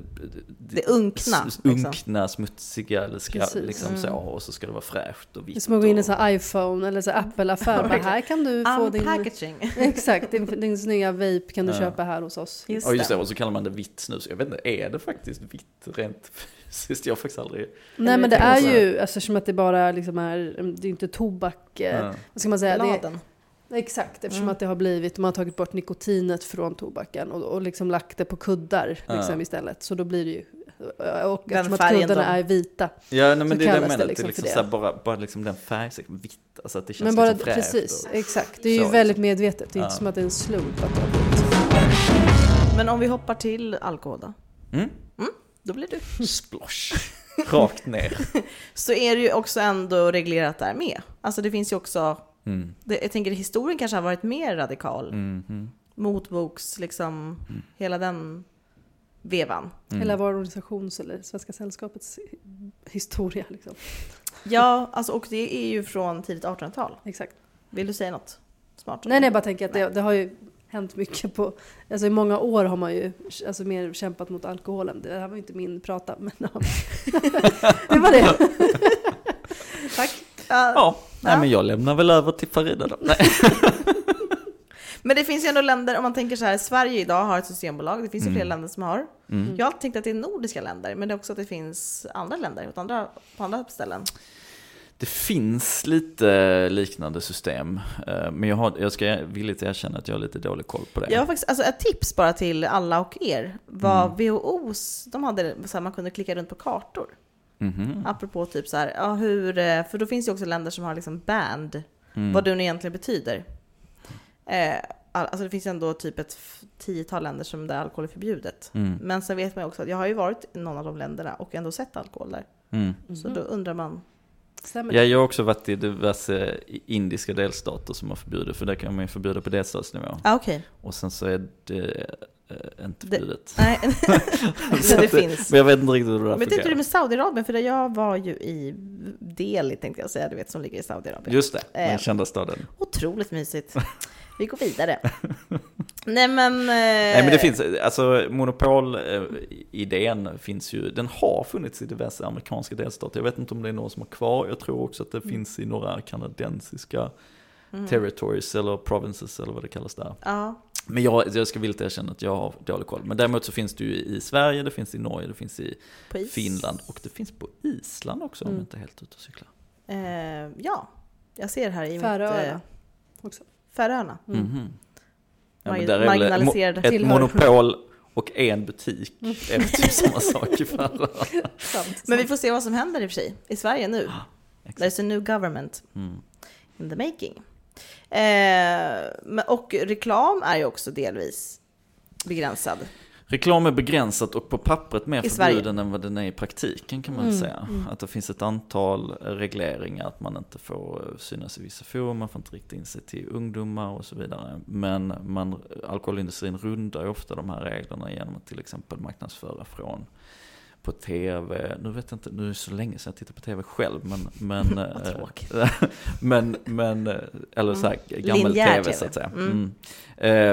Det unkna, s- liksom. Unkna, smutsiga eller ska, Precis. liksom Mm. så. Och så ska det vara fräscht och Det är vitt. som att gå in i en iPhone eller så Apple-affär. Bara, här kan du få din... Unpackaging. Exakt, din, din snygga vape kan du Ja. köpa här hos oss. Just Ja just det, det. och så kallar man det vitt snus. Jag vet inte, är det faktiskt vitt rent fysiskt? Jag har faktiskt aldrig... Nej men det är ju, alltså, eftersom att det bara liksom är, det är inte tobak, eh, Ja. vad ska man säga? Det, Bladen. Exakt, eftersom Mm. att det har blivit, man har tagit bort nikotinet från tobaken och, och liksom lagt det på kuddar liksom, Ja. istället. Så då blir det ju, och Den eftersom att färgen kuddarna de- är vita. Ja, nej, men Så det är det jag menar. Det liksom liksom här, bara, bara liksom den färgsäcken, vitt, alltså att det känns Men bara, liksom fräscht. precis, och- exakt. Det är ju Så, väldigt liksom. medvetet, det är Ja. inte som att det är en slump att det har blivit. Men om vi hoppar till alkohol då? Mm? Då blir du. Splosh. Rakt ner. Så är det ju också ändå reglerat där med. Alltså det finns ju också, Mm. det, jag tänker historien kanske har varit mer radikal. Mm. Mm. Motboks, liksom, hela den vevan. Mm. Hela vår organisations eller Svenska Sällskapets historia liksom. Ja, alltså, och det är ju från tidigt 1800-tal. Exakt. Vill du säga något smart? Nej, nej, jag bara tänker att det, det har ju hänt mycket på... Alltså i många år har man ju alltså, mer kämpat mot alkoholen. Det här var ju inte min prata, men ja. det var det. Tack. Ja, Ja, nej men jag lämnar väl över till Farida då. Nej. Men det finns ju ändå länder, om man tänker så här, Sverige idag har ett systembolag, det finns ju Mm. flera länder som har. Mm. Jag har alltid tänkt att det är nordiska länder, men det är också att det finns andra länder åt andra, på andra ställen. Det finns lite liknande system, eh, men jag, har, jag ska villigt erkänna att jag har lite dålig koll på det. Jag har faktiskt, alltså ett tips bara till alla och er, var Mm. WHOs, de hade så här, man kunde klicka runt på kartor. Mhm. Apropå typ så här, ja hur, eh, för då finns det ju också länder som har liksom band, Mm. vad det nu egentligen betyder. Eh, all- alltså det finns ändå typ ett tiotal länder som där alkohol är förbjudet. Mm. Men sen vet man ju också att jag har ju varit i någon av de länderna och ändå sett alkohol där. Mm. Så då undrar man, Stämmer Ja, jag har också varit i diverse indiska delstater som har förbjudit, för där kan man ju förbjuda på delstatsnivå. ah, okej. Och sen så är det eh, inte Det- förbjudet. Nej, Så det finns. Men jag vet inte riktigt hur det där Men det är inte det fungerar. med Saudiarabien, för jag var ju i Delhi tänkte jag säga, du vet som ligger i Saudiarabien. Just det, Eh. den kända staden. Otroligt mysigt. Vi går vidare. Nej men... Nej men det finns, alltså monopolidén finns ju, den har funnits i diverse amerikanska delstater. Jag vet inte om det är någon som har kvar, jag tror också att det Mm. finns i några kanadensiska Mm. territories eller provinces eller vad det kallas där. Ja, Men jag, jag ska villigt erkänna att jag har dålig koll. Men däremot så finns det ju i Sverige, det finns i Norge, det finns i. Finland och det finns på Island också om Mm. jag inte är helt ute och cyklar. Eh, ja, jag ser här i. Färöarna Eh, också. Färöarna. Mm. Mhm. Ja, men där är väl ett, mo- marginaliserade. ett Tillhör. monopol och en butik är väl typ samma sak i Färöarna. Sant, Men vi får se vad som händer i och för sig i Sverige nu. Exakt. There's a new government Mm. in the making. Eh, och reklam är ju också delvis begränsad. Reklam är begränsat och på pappret mer I Sverige. förbjuden än vad den är i praktiken kan man Mm, säga. mm. Att det finns ett antal regleringar, att man inte får eh, synas i vissa forum, man får inte rikta in sig till ungdomar och så vidare. Men man, alkoholindustrin rundar ju ofta de här reglerna genom att till exempel marknadsföra från på tv, nu vet jag inte, nu är det så länge sedan jag tittade på tv själv, men, men, Vad eh, men, men, eh, eller så här, gammel Linjär tv, TV. så att säga. Mm. Mm.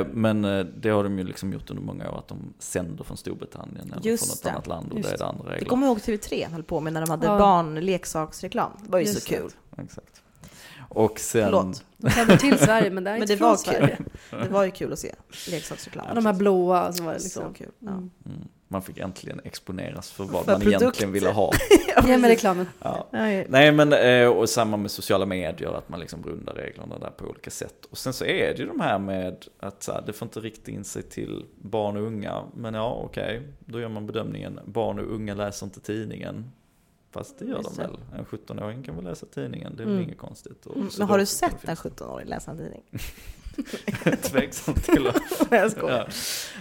Eh, Men det har de ju liksom gjort under många år, att de sänder från Storbritannien eller Just från något det. annat land och Just det är det andra regler. kommer ihåg TV3 höll på med när de hade Ja. barnleksaksreklam. Det var ju Just så det. kul. Exakt. Och sen, Förlåt. De kommer till Sverige men det är Men inte det från var Sverige. kul. Det var ju kul att se leksaksreklam. Ja, de här blåa som var det liksom. Så kul. Ja. Mm. Man fick äntligen exponeras för vad För man produkter. egentligen ville ha. Ge mig reklamen. Ja. Ja, ja. Nej men, eh, och samma med sociala medier, att man liksom rundar reglerna där på olika sätt. Och sen så är det ju de här med att så här, det får inte rikta in sig till barn och unga. Men ja, okej, då gör man bedömningen, barn och unga läser inte tidningen. Fast det gör Just de det. väl. En 17-åring kan väl läsa tidningen, det är väl Mm. inget konstigt. Och Mm, Men har du sett en finns 17-åring läsa en tidning? Tveksamt till att Nej, jag skojar. Ja.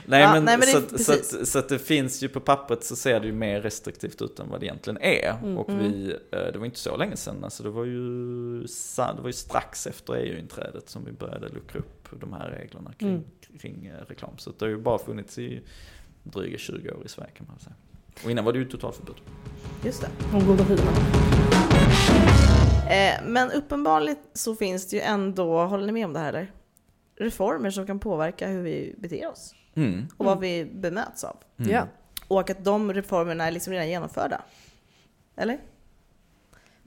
Nej, Ja, men, nej, men det- så, att, så, att, så att det finns ju på pappret så ser det ju mer restriktivt ut än vad det egentligen är. Mm. Och Mm. vi, eh, det var inte så länge sedan, alltså det var ju, det var ju strax efter EU-inträdet som vi började luckra upp de här reglerna kring, Mm. kring eh, reklam. Så det har ju bara funnits i dryga 20 år i Sverige kan man säga. Och innan var det ju totalförbud. Just det. De goda tiderna. Eh, men uppenbarligen så finns det ju ändå, håller ni med om det här eller? Reformer som kan påverka hur vi beter oss Mm. och vad vi bemöts av. Mm. Ja. Och att de reformerna är liksom redan genomförda. Eller?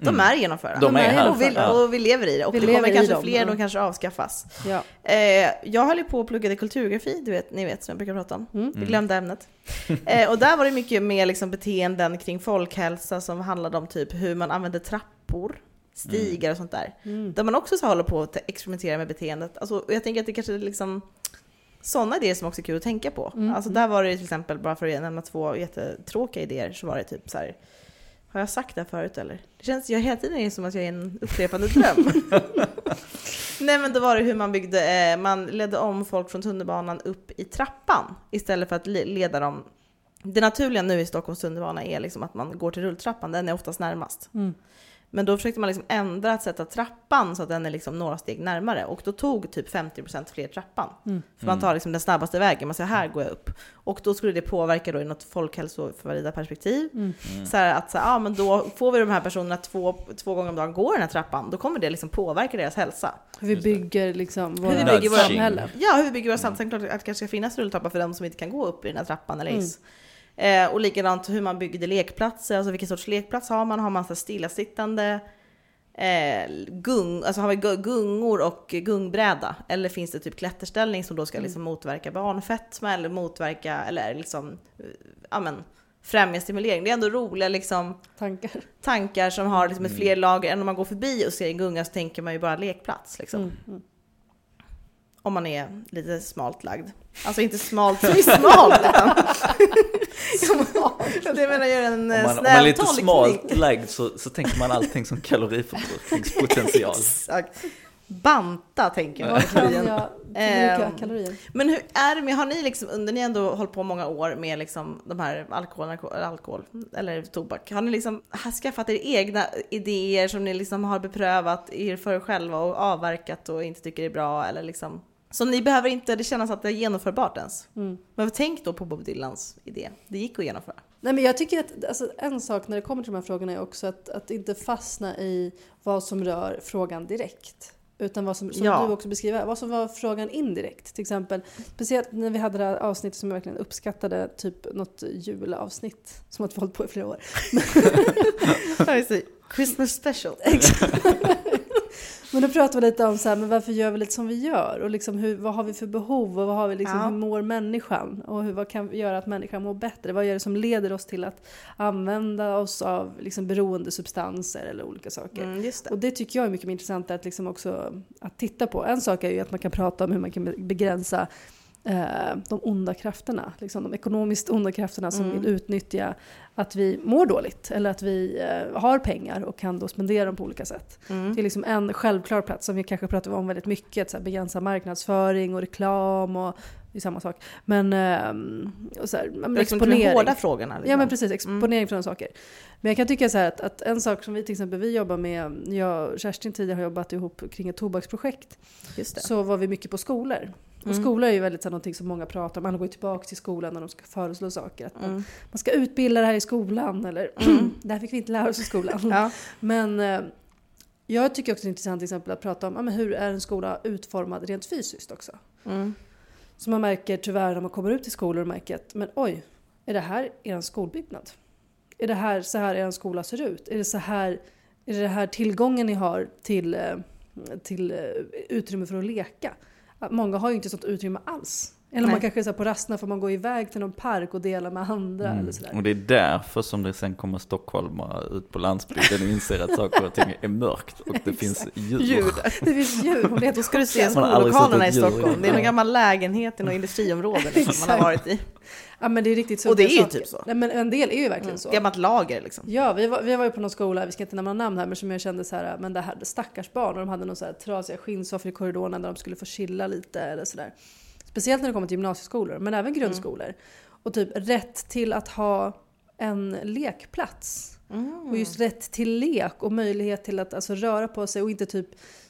De Mm. är genomförda. De är här. och, vi, och vi lever i det. Och Vi det lever kommer kanske dem, fler, ja. de kanske avskaffas. Ja. Eh, jag höll ju på och pluggade kulturgrafi, du vet, ni vet som jag brukar prata om. Mm. Vi glömde ämnet. Eh, och där var det mycket mer liksom beteenden kring folkhälsa som handlade om typ hur man använder trappor, stigar och sånt där. Mm. Där man också så håller på att experimentera med beteendet. Alltså, jag tänker att det kanske är liksom sådana idéer som också är kul att tänka på. Mm. Alltså där var det till exempel, bara för att nämna två jättetråkiga idéer, så var det typ så här. Har jag sagt det här förut eller? Det känns jag hela tiden är som att jag är en upprepande dröm. Nej men då var det hur man byggde, eh, man ledde om folk från tunnelbanan upp i trappan istället för att le- leda dem. Det naturliga nu i Stockholms tunnelbana är liksom att man går till rulltrappan, den är oftast närmast. Mm. Men då försökte man liksom ändra att sätta trappan så att den är liksom några steg närmare och då tog typ 50% fler trappan. Mm. För man tar liksom den snabbaste vägen, man säger här går jag upp. Och då skulle det påverka då i något folkhälsoförvalida perspektiv. Mm. Så här att så här, ja, men då får vi de här personerna två, två gånger om dagen gå den här trappan, då kommer det liksom påverka deras hälsa. Hur vi bygger liksom vi våra bygger våra- samhälle. Ja, hur vi bygger våra samhälle. Klart att det kanske ska finnas rulltrappor för de som inte kan gå upp i den här trappan eller Mm. Eh, och likadant hur man byggde lekplatser, alltså vilken sorts lekplats har man? Har man så stillasittande eh, gung, alltså har vi gu- gungor och gungbräda? Eller finns det typ klätterställning som då ska liksom motverka barnfetma eller motverka, eller liksom, eh, ja men, främja stimulering? Det är ändå roliga liksom Tankar. tankar som har liksom ett fler lager än om man går förbi och ser en gunga så tänker man ju bara lekplats liksom. Mm. Om man är lite smalt lagd. Alltså inte smalt som är smalt utan... jag menar gör en Om man, om man är lite smalt lagd så, så tänker man allting som kaloriförbrukningspotential. Exakt. Banta tänker jag. Ehm, kalorier? Men hur är det med, har ni liksom under, ni ändå hållit på många år med liksom de här alkohol, alkohol, alkohol eller tobak. Har ni liksom har skaffat er egna idéer som ni liksom har beprövat er för själva och avverkat och inte tycker är bra eller liksom? Som ni behöver inte, det känns att det är genomförbart ens. Mm. Men tänk då på Bob Dylans idé. Det gick att genomföra. Nej, men jag tycker att alltså, en sak när det kommer till de här frågorna är också att, att inte fastna i vad som rör frågan direkt. Utan vad som, som Ja. du också beskriver, vad som var frågan indirekt. Till exempel, speciellt när vi hade det här avsnittet som jag verkligen uppskattade, typ något julavsnitt som har hållit på i flera år. Christmas special. Men då pratade vi lite om så här, men varför gör vi lite som vi gör? Och liksom hur, vad har vi för behov? Och vad har vi liksom, Ja. hur mår människan? Och hur, vad kan göra att människan mår bättre? Vad gör det som leder oss till att använda oss av liksom beroendesubstanser eller olika saker? Mm, det. Och det tycker jag är mycket mer intressant att, liksom också, att titta på. En sak är ju att man kan prata om hur man kan be- begränsa eh, de onda krafterna, liksom de ekonomiskt onda krafterna som Mm. vill utnyttja att vi mår dåligt eller att vi eh, har pengar och kan då spendera dem på olika sätt. Mm. Det är liksom en självklar plats som vi kanske pratar om väldigt mycket, så här begränsa marknadsföring och reklam och Det är samma sak. Men, ehm, och så här, men liksom inte de exponering. hårda frågorna. Liksom. Ja men precis, exponering för sådana saker. Men jag kan tycka så här att, att en sak som vi till exempel vi jobbar med, jag och Kerstin tidigare har jobbat ihop kring ett tobaksprojekt. Så var vi mycket på skolor. Och Mm. skolor är ju väldigt så här, någonting som många pratar om. Alla går ju tillbaka till skolan när de ska föreslå saker. Att man, Mm. man ska utbilda det här i skolan eller det här fick vi inte lära oss i skolan. Ja. Men eh, jag tycker också det är intressant till exempel att prata om ja, men hur är en skola utformad rent fysiskt också. Mm. Så man märker tyvärr när man kommer ut till skolor och märker att men oj, är det här er skolbyggnad? Är det här så här er skola ser ut? Är det så här, är det, det här tillgången ni har till, eh, till eh, utrymme för att leka? Många har ju inte sånt utrymme alls. Eller Nej. man kanske så på rasterna får man gå iväg till någon park och dela med andra eller sådär. Och det är därför som det sen kommer stockholmare ut på landsbygden och inser att saker och ting är mörkt och det finns djur. Djur. Det finns djur, hon Då ska du se Man har aldrig skollokalerna i Stockholm. Det är någon gammal lägenhet i något industriområde liksom, man har varit i. Ja men det är riktigt Och det är ju saker. typ så. Nej, men en del är ju verkligen Mm. så. Gammalt lager liksom. Ja, vi var, vi var ju på någon skola, vi ska inte nämna namn här, men som jag kände så här, men det här stackars barn och de hade någon så här trasiga skinnsoffor i korridorerna där de skulle få chilla lite eller sådär. Speciellt när det kommer till gymnasieskolor, men även grundskolor. Och typ rätt till att ha en lekplats. Och just rätt till lek och möjlighet till att alltså, röra på sig och inte typ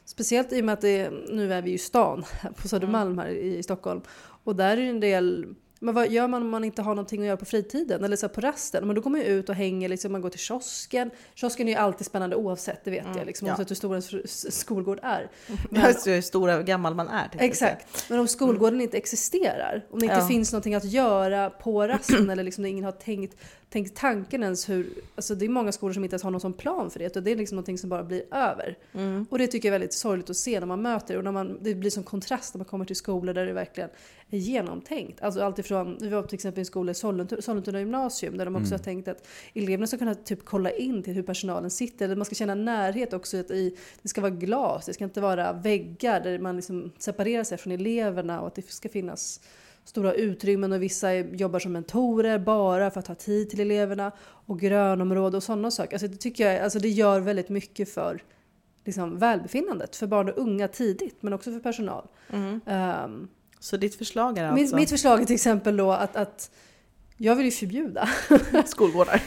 Speciellt i och med att det, nu är vi ju i stan, på Södermalm här i Stockholm. Och där är det en del men vad gör man om man inte har någonting att göra på fritiden eller så på rasten? Men då går man ju ut och hänger, liksom, man går till kiosken. Kiosken är ju alltid spännande oavsett, det vet jag. Liksom, ja. Oavsett hur stor ens skolgård är. Men, Just hur stor och gammal man är. Exakt. Men om skolgården inte existerar, om det inte Ja. finns någonting att göra på rasten eller liksom ingen har tänkt, tänkt tanken ens hur... Alltså det är många skolor som inte ens har någon sån plan för det. Och det är liksom någonting som bara blir över. Och det tycker jag är väldigt sorgligt att se när man möter det. Och när man, det blir som kontrast när man kommer till skolor där det verkligen är genomtänkt. Alltså alltifrån, vi var till exempel i en skola i Sollentuna, Sollentuna gymnasium där de också har tänkt att eleverna ska kunna typ kolla in till hur personalen sitter. Eller man ska känna närhet också. Att i, det ska vara glas, det ska inte vara väggar där man liksom separerar sig från eleverna och att det ska finnas stora utrymmen och vissa jobbar som mentorer bara för att ha tid till eleverna och grönområde och sådana saker. Alltså det tycker jag alltså det gör väldigt mycket för liksom, välbefinnandet för barn och unga tidigt men också för personal. Ehm, Så ditt förslag är mitt, alltså mitt förslag är till exempel då att, att jag vill ju förbjuda. skolgårdar?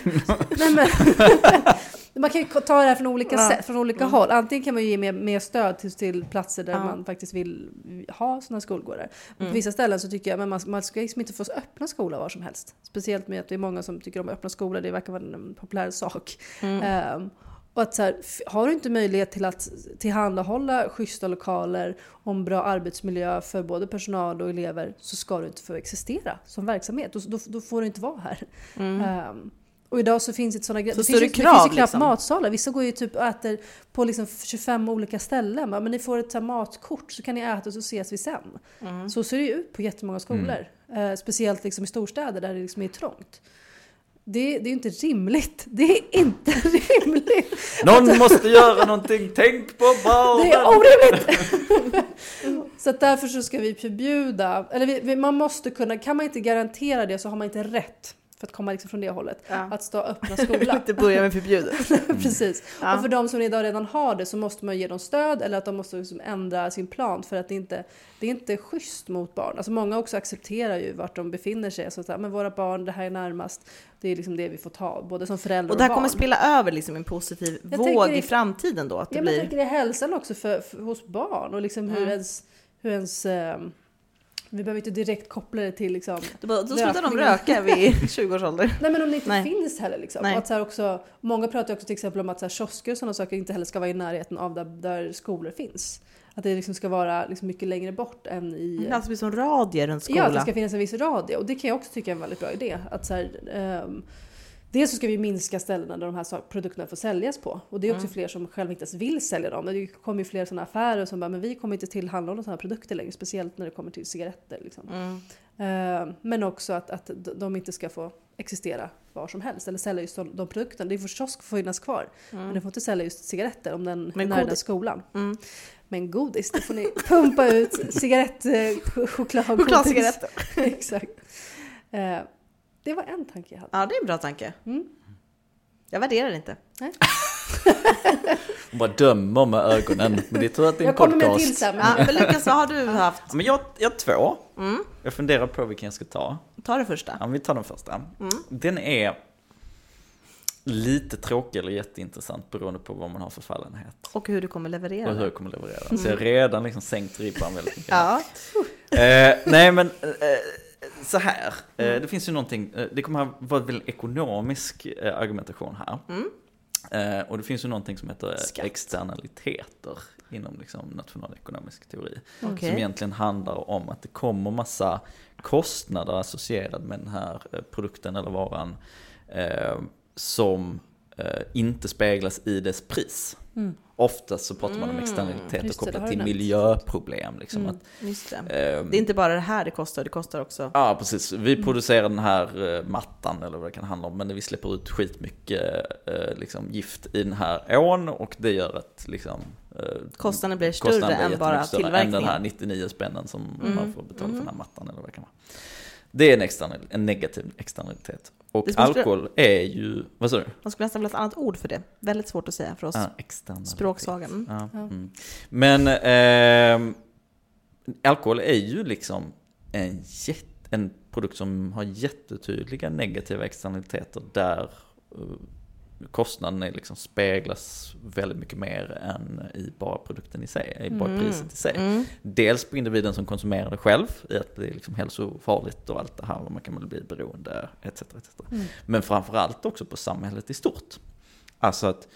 Nej, men, man kan ju ta det här från olika, Ja. sätt, från olika håll. Antingen kan man ju ge mer, mer stöd till, till platser där Ja. man faktiskt vill ha sådana skolgårdar. Mm. På vissa ställen så tycker jag att man, man ska liksom inte få öppna skola var som helst. Speciellt med att det är många som tycker om att öppna skolor, det verkar vara en populär sak. Mm. Ehm, och att så här, har du inte möjlighet till att tillhandahålla schyssta lokaler om bra arbetsmiljö för både personal och elever så ska du inte få existera som verksamhet. Då, då, då får du inte vara här. Ehm, och idag så finns det sådana grejer. Så Det finns, ju, det krav, finns ju knappt liksom. matsalar. Vissa går ju typ och äter på liksom 25 olika ställen. Men ni får ett här matkort så kan ni äta och så ses vi sen. Mm. Så ser det ju ut på jättemånga skolor. Eh, speciellt liksom i storstäder där det liksom är trångt. Det, det är ju inte rimligt. Det är inte rimligt. Någon måste göra någonting, tänk på barnen! Det är orimligt! så därför så ska vi förbjuda, eller vi, man måste kunna, kan man inte garantera det så har man inte rätt för att komma liksom från det hållet. Ja. Att stå öppna Jag vill skola. inte börja med förbjudet. Precis. Ja. Och för de som idag redan har det så måste man ge dem stöd eller att de måste liksom ändra sin plan för att det inte det är inte schysst mot barn. Alltså många också accepterar ju vart de befinner sig. Alltså så här, men våra barn, det här är närmast. Det är liksom det vi får ta, både som föräldrar Och det här barn. kommer spela över liksom en positiv Jag våg i i- framtiden då? Att det Ja, men jag blir... tänker är hälsan också för, för, hos barn och liksom hur Mm. ens... Hur ens ehm, vi behöver inte direkt koppla det till liksom... Då, bara, då slutar de röka vid 20 års ålder. Nej men om det inte Nej. finns heller liksom. Att så också, många pratar också till exempel om att så här, kiosker och sådana saker inte heller ska vara i närheten av där, där skolor finns. Att det liksom ska vara liksom mycket längre bort än i... Det alltså blir som radie runt Ja, att det ska finnas en viss radie. Och det kan jag också tycka är en väldigt bra idé. Att så här, ehm, dels så ska vi minska ställena där de här produkterna får säljas på. Och det är också Mm. fler som själva inte ens vill sälja dem. Det kommer ju fler sådana affärer som bara, men vi kommer inte tillhandahålla sådana här produkter längre. Speciellt när det kommer till cigaretter. Liksom. Mm. Ehm, men också att, att de inte ska få existera var som helst. Eller sälja just de, de produkterna. Det är för kiosk får finnas kvar. Men det får inte sälja just cigaretter om den är nära den skolan. Mm. Men godis, det får ni pumpa ut. Cigarett, eh, choklad. Chokladcigaretter. Exakt. Eh, det var en tanke jag hade. Ja, det är en bra tanke. Mm. Jag värderar det inte. Hon bara dömer med ögonen. Men det är tur att det är en Jag kommer med en podcast. till sen. Ja, men Lukas, vad har du haft? Men jag, jag har två. Mm. Jag funderar på vilken jag ska ta. Ta det första. Ja, vi tar den första. Mm. Den är lite tråkig eller jätteintressant beroende på vad man har för fallenhet. Och hur du kommer leverera. Och hur jag kommer leverera. Så jag har redan liksom sänkt ribban väldigt mycket. Ja. Eh, nej men eh, så här, eh, det finns ju någonting, eh, det kommer att vara väldigt ekonomisk eh, argumentation här. Mm. Och det finns ju någonting som heter Skatt. externaliteter inom liksom, nationalekonomisk teori. Okej. Som egentligen handlar om att det kommer massa kostnader associerade med den här produkten eller varan som inte speglas i dess pris. Mm. Oftast så pratar man om Mm. det kopplat till miljöproblem. Liksom, Mm. att, Just det. ehm, Det är inte bara det här det kostar, det kostar också... Ja, precis. Vi Mm. producerar den här eh, mattan eller vad det kan handla om, men vi släpper ut skitmycket eh, liksom, gift i den här ån och det gör att liksom, eh, Kostnaden blir större kostnaden blir än bara större än den här tillverkningen. 99 spännen som Mm. man får betala Mm. för den här mattan eller vad det kan vara. Det är en, external, en negativ externalitet. Och Det alkohol är ju, vad sa du? Man skulle nästan vilja ha ett annat ord för det. Väldigt svårt att säga för oss Ja, språksvaga. Mm. Ja, Ja. mm. Men ehm, alkohol är ju liksom en, jätte, en produkt som har jättetydliga negativa externaliteter där uh, kostnaden är liksom speglas väldigt mycket mer än i bara produkten i sig, i bara Mm. priset i sig. Mm. Dels på individen som konsumerar det själv, i att det är liksom hälsofarligt och allt det här, och man kan bli beroende, etc. etc. Mm. Men framförallt också på samhället i stort. Alltså att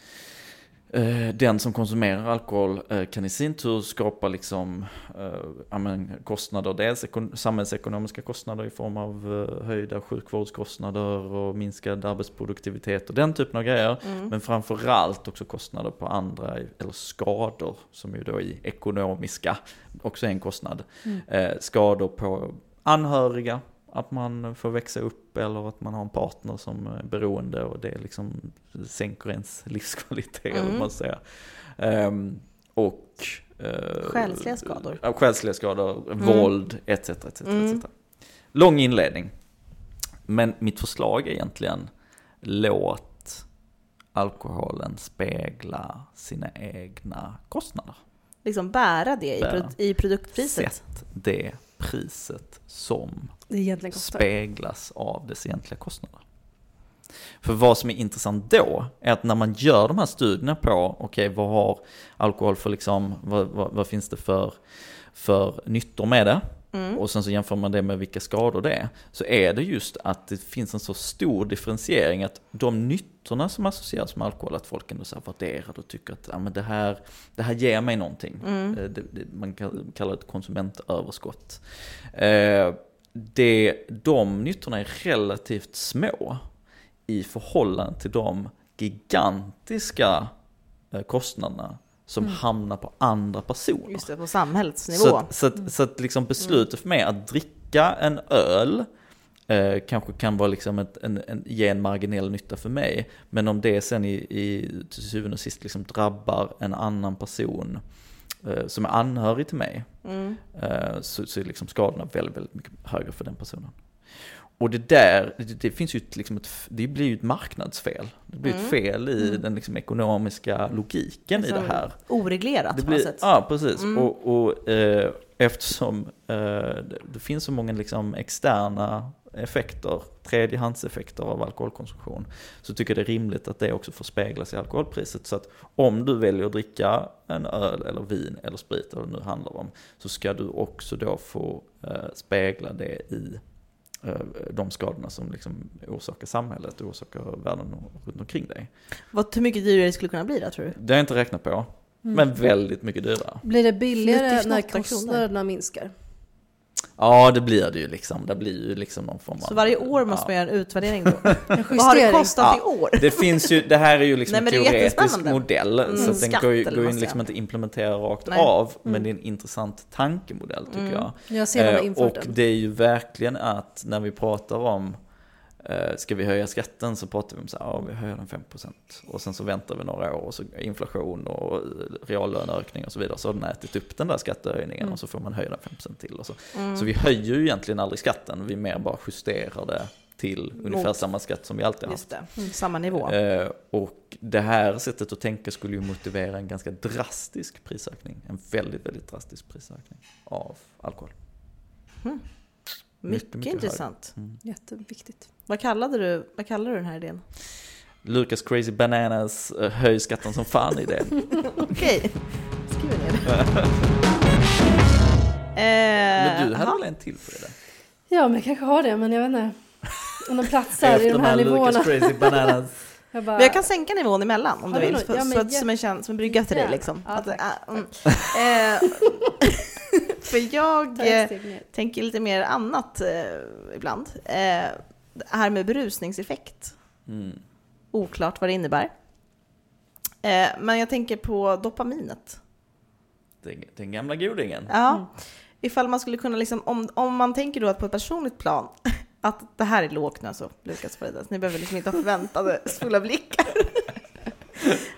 den som konsumerar alkohol eh, kan i sin tur skapa liksom, eh, kostnader, dels ekon- samhällsekonomiska kostnader i form av eh, höjda sjukvårdskostnader och minskad arbetsproduktivitet och den typen av grejer. Mm. Men framförallt också kostnader på andra, eller skador, som ju då är ekonomiska, också är en kostnad. Mm. Eh, skador på anhöriga, att man får växa upp eller att man har en partner som är beroende och det liksom sänker ens livskvalitet, Mm. man säger. Ehm, och eh, Själsliga skador. Ja, själsliga skador, våld, etc. etc, Mm. etc. Lång inledning. Men mitt förslag är egentligen, låt alkoholen spegla sina egna kostnader. Liksom bära det i, Bära. produ- i produktpriset. Sätt det priset som speglas av dess egentliga kostnader. För vad som är intressant då är att när man gör de här studierna på, okej vad har alkohol för liksom, vad, vad, vad finns det för, för nyttor med det? Mm. Och sen så jämför man det med vilka skador det är. Så är det just att det finns en så stor differentiering att de nyttorna som associeras med alkohol, att folk ändå så här värderar och tycker att ja, men det, här, det här ger mig någonting. Mm. Eh, Det, det, man kallar det ett konsumentöverskott. Eh, det, de nyttorna är relativt små i förhållande till de gigantiska eh, kostnaderna som Mm. hamnar på andra personer. Just det, på samhällsnivå. Så, att, så, att, så att liksom beslutet för mig att dricka en öl eh, kanske kan vara liksom ett, en, en, ge en marginell nytta för mig. Men om det sen i, i till syvende och sist liksom drabbar en annan person eh, som är anhörig till mig Mm. eh, så, så är liksom skadorna väldigt, väldigt mycket högre för den personen. Och det där, det, det finns ju ett, liksom ett, det blir ju ett marknadsfel. Det blir ett Mm. fel i Mm. den liksom ekonomiska logiken i Alltså, det här. Oreglerat Det på något blir, sätt. ja, precis. Mm. Och, och eh, eftersom eh, det, det finns så många liksom externa effekter, tredjehandseffekter av alkoholkonsumtion, så tycker jag det är rimligt att det också får speglas i alkoholpriset. Så att om du väljer att dricka en öl eller vin eller sprit, eller vad det nu handlar om, så ska du också då få eh, spegla det i de skadorna som liksom orsakar samhället och orsakar världen runt omkring dig. Vad, hur mycket dyrare det skulle kunna bli då tror du? Det har jag inte räknat på, Mm. men väldigt mycket dyrare. Blir det billigare 98 när kostnaderna minskar? Ja, det blir det ju liksom. Det blir ju liksom någon form av... Så varje år måste ja. man göra en utvärdering då? En Vad har det kostat Ja. i år? Det finns ju, det här är ju liksom Nej, en men det är teoretisk modell. Mm, så den går ju, går ju vad liksom inte implementera rakt Nej. av. Men Mm. det är en intressant tankemodell tycker Mm. jag. Jag ser Eh, och den. det är ju verkligen att när vi pratar om Ska vi höja skatten så pratar vi om så här, ja vi höjer den 5% och sen så väntar vi några år och så inflation och reallöneökning och så vidare så har den ätit upp den där skattehöjningen Mm. och så får man höja den 5% till och så. Mm. Så vi höjer ju egentligen aldrig skatten, vi mer bara justerar det till ungefär Mot- samma skatt som vi alltid har haft. Mm. samma nivå. Eh, och det här sättet att tänka skulle ju motivera en ganska drastisk prisökning. En väldigt, väldigt drastisk prisökning av alkohol. Mycket, mycket intressant. Jätteviktigt. Vad kallade, du, vad kallade du den här idén? Lucas Crazy Bananas uh, höj skatten som fan idé. Okej, skriver ner det. Men du Eh, hade väl en till på det där? Ja, men jag kanske har det, men jag vet inte. Om de platsar i de här Lucas nivåerna. Crazy Bananas. Jag bara, Men jag kan sänka nivån emellan om du vill. något? För, Ja, så att, som, en, som en brygga till dig liksom. Ja, att, äh, mm. För jag eh, tänker lite mer annat eh, ibland. Eh, det här med berusningseffekt. Mm. Oklart vad det innebär. Eh, men jag tänker på dopaminet. Den, den gamla godingen. Ja. Mm. Ifall man skulle kunna, liksom, om, om man tänker då att på ett personligt plan, att det här är lågt nu alltså, Lukas Faridas, ni behöver liksom inte ha förväntade fulla blickar.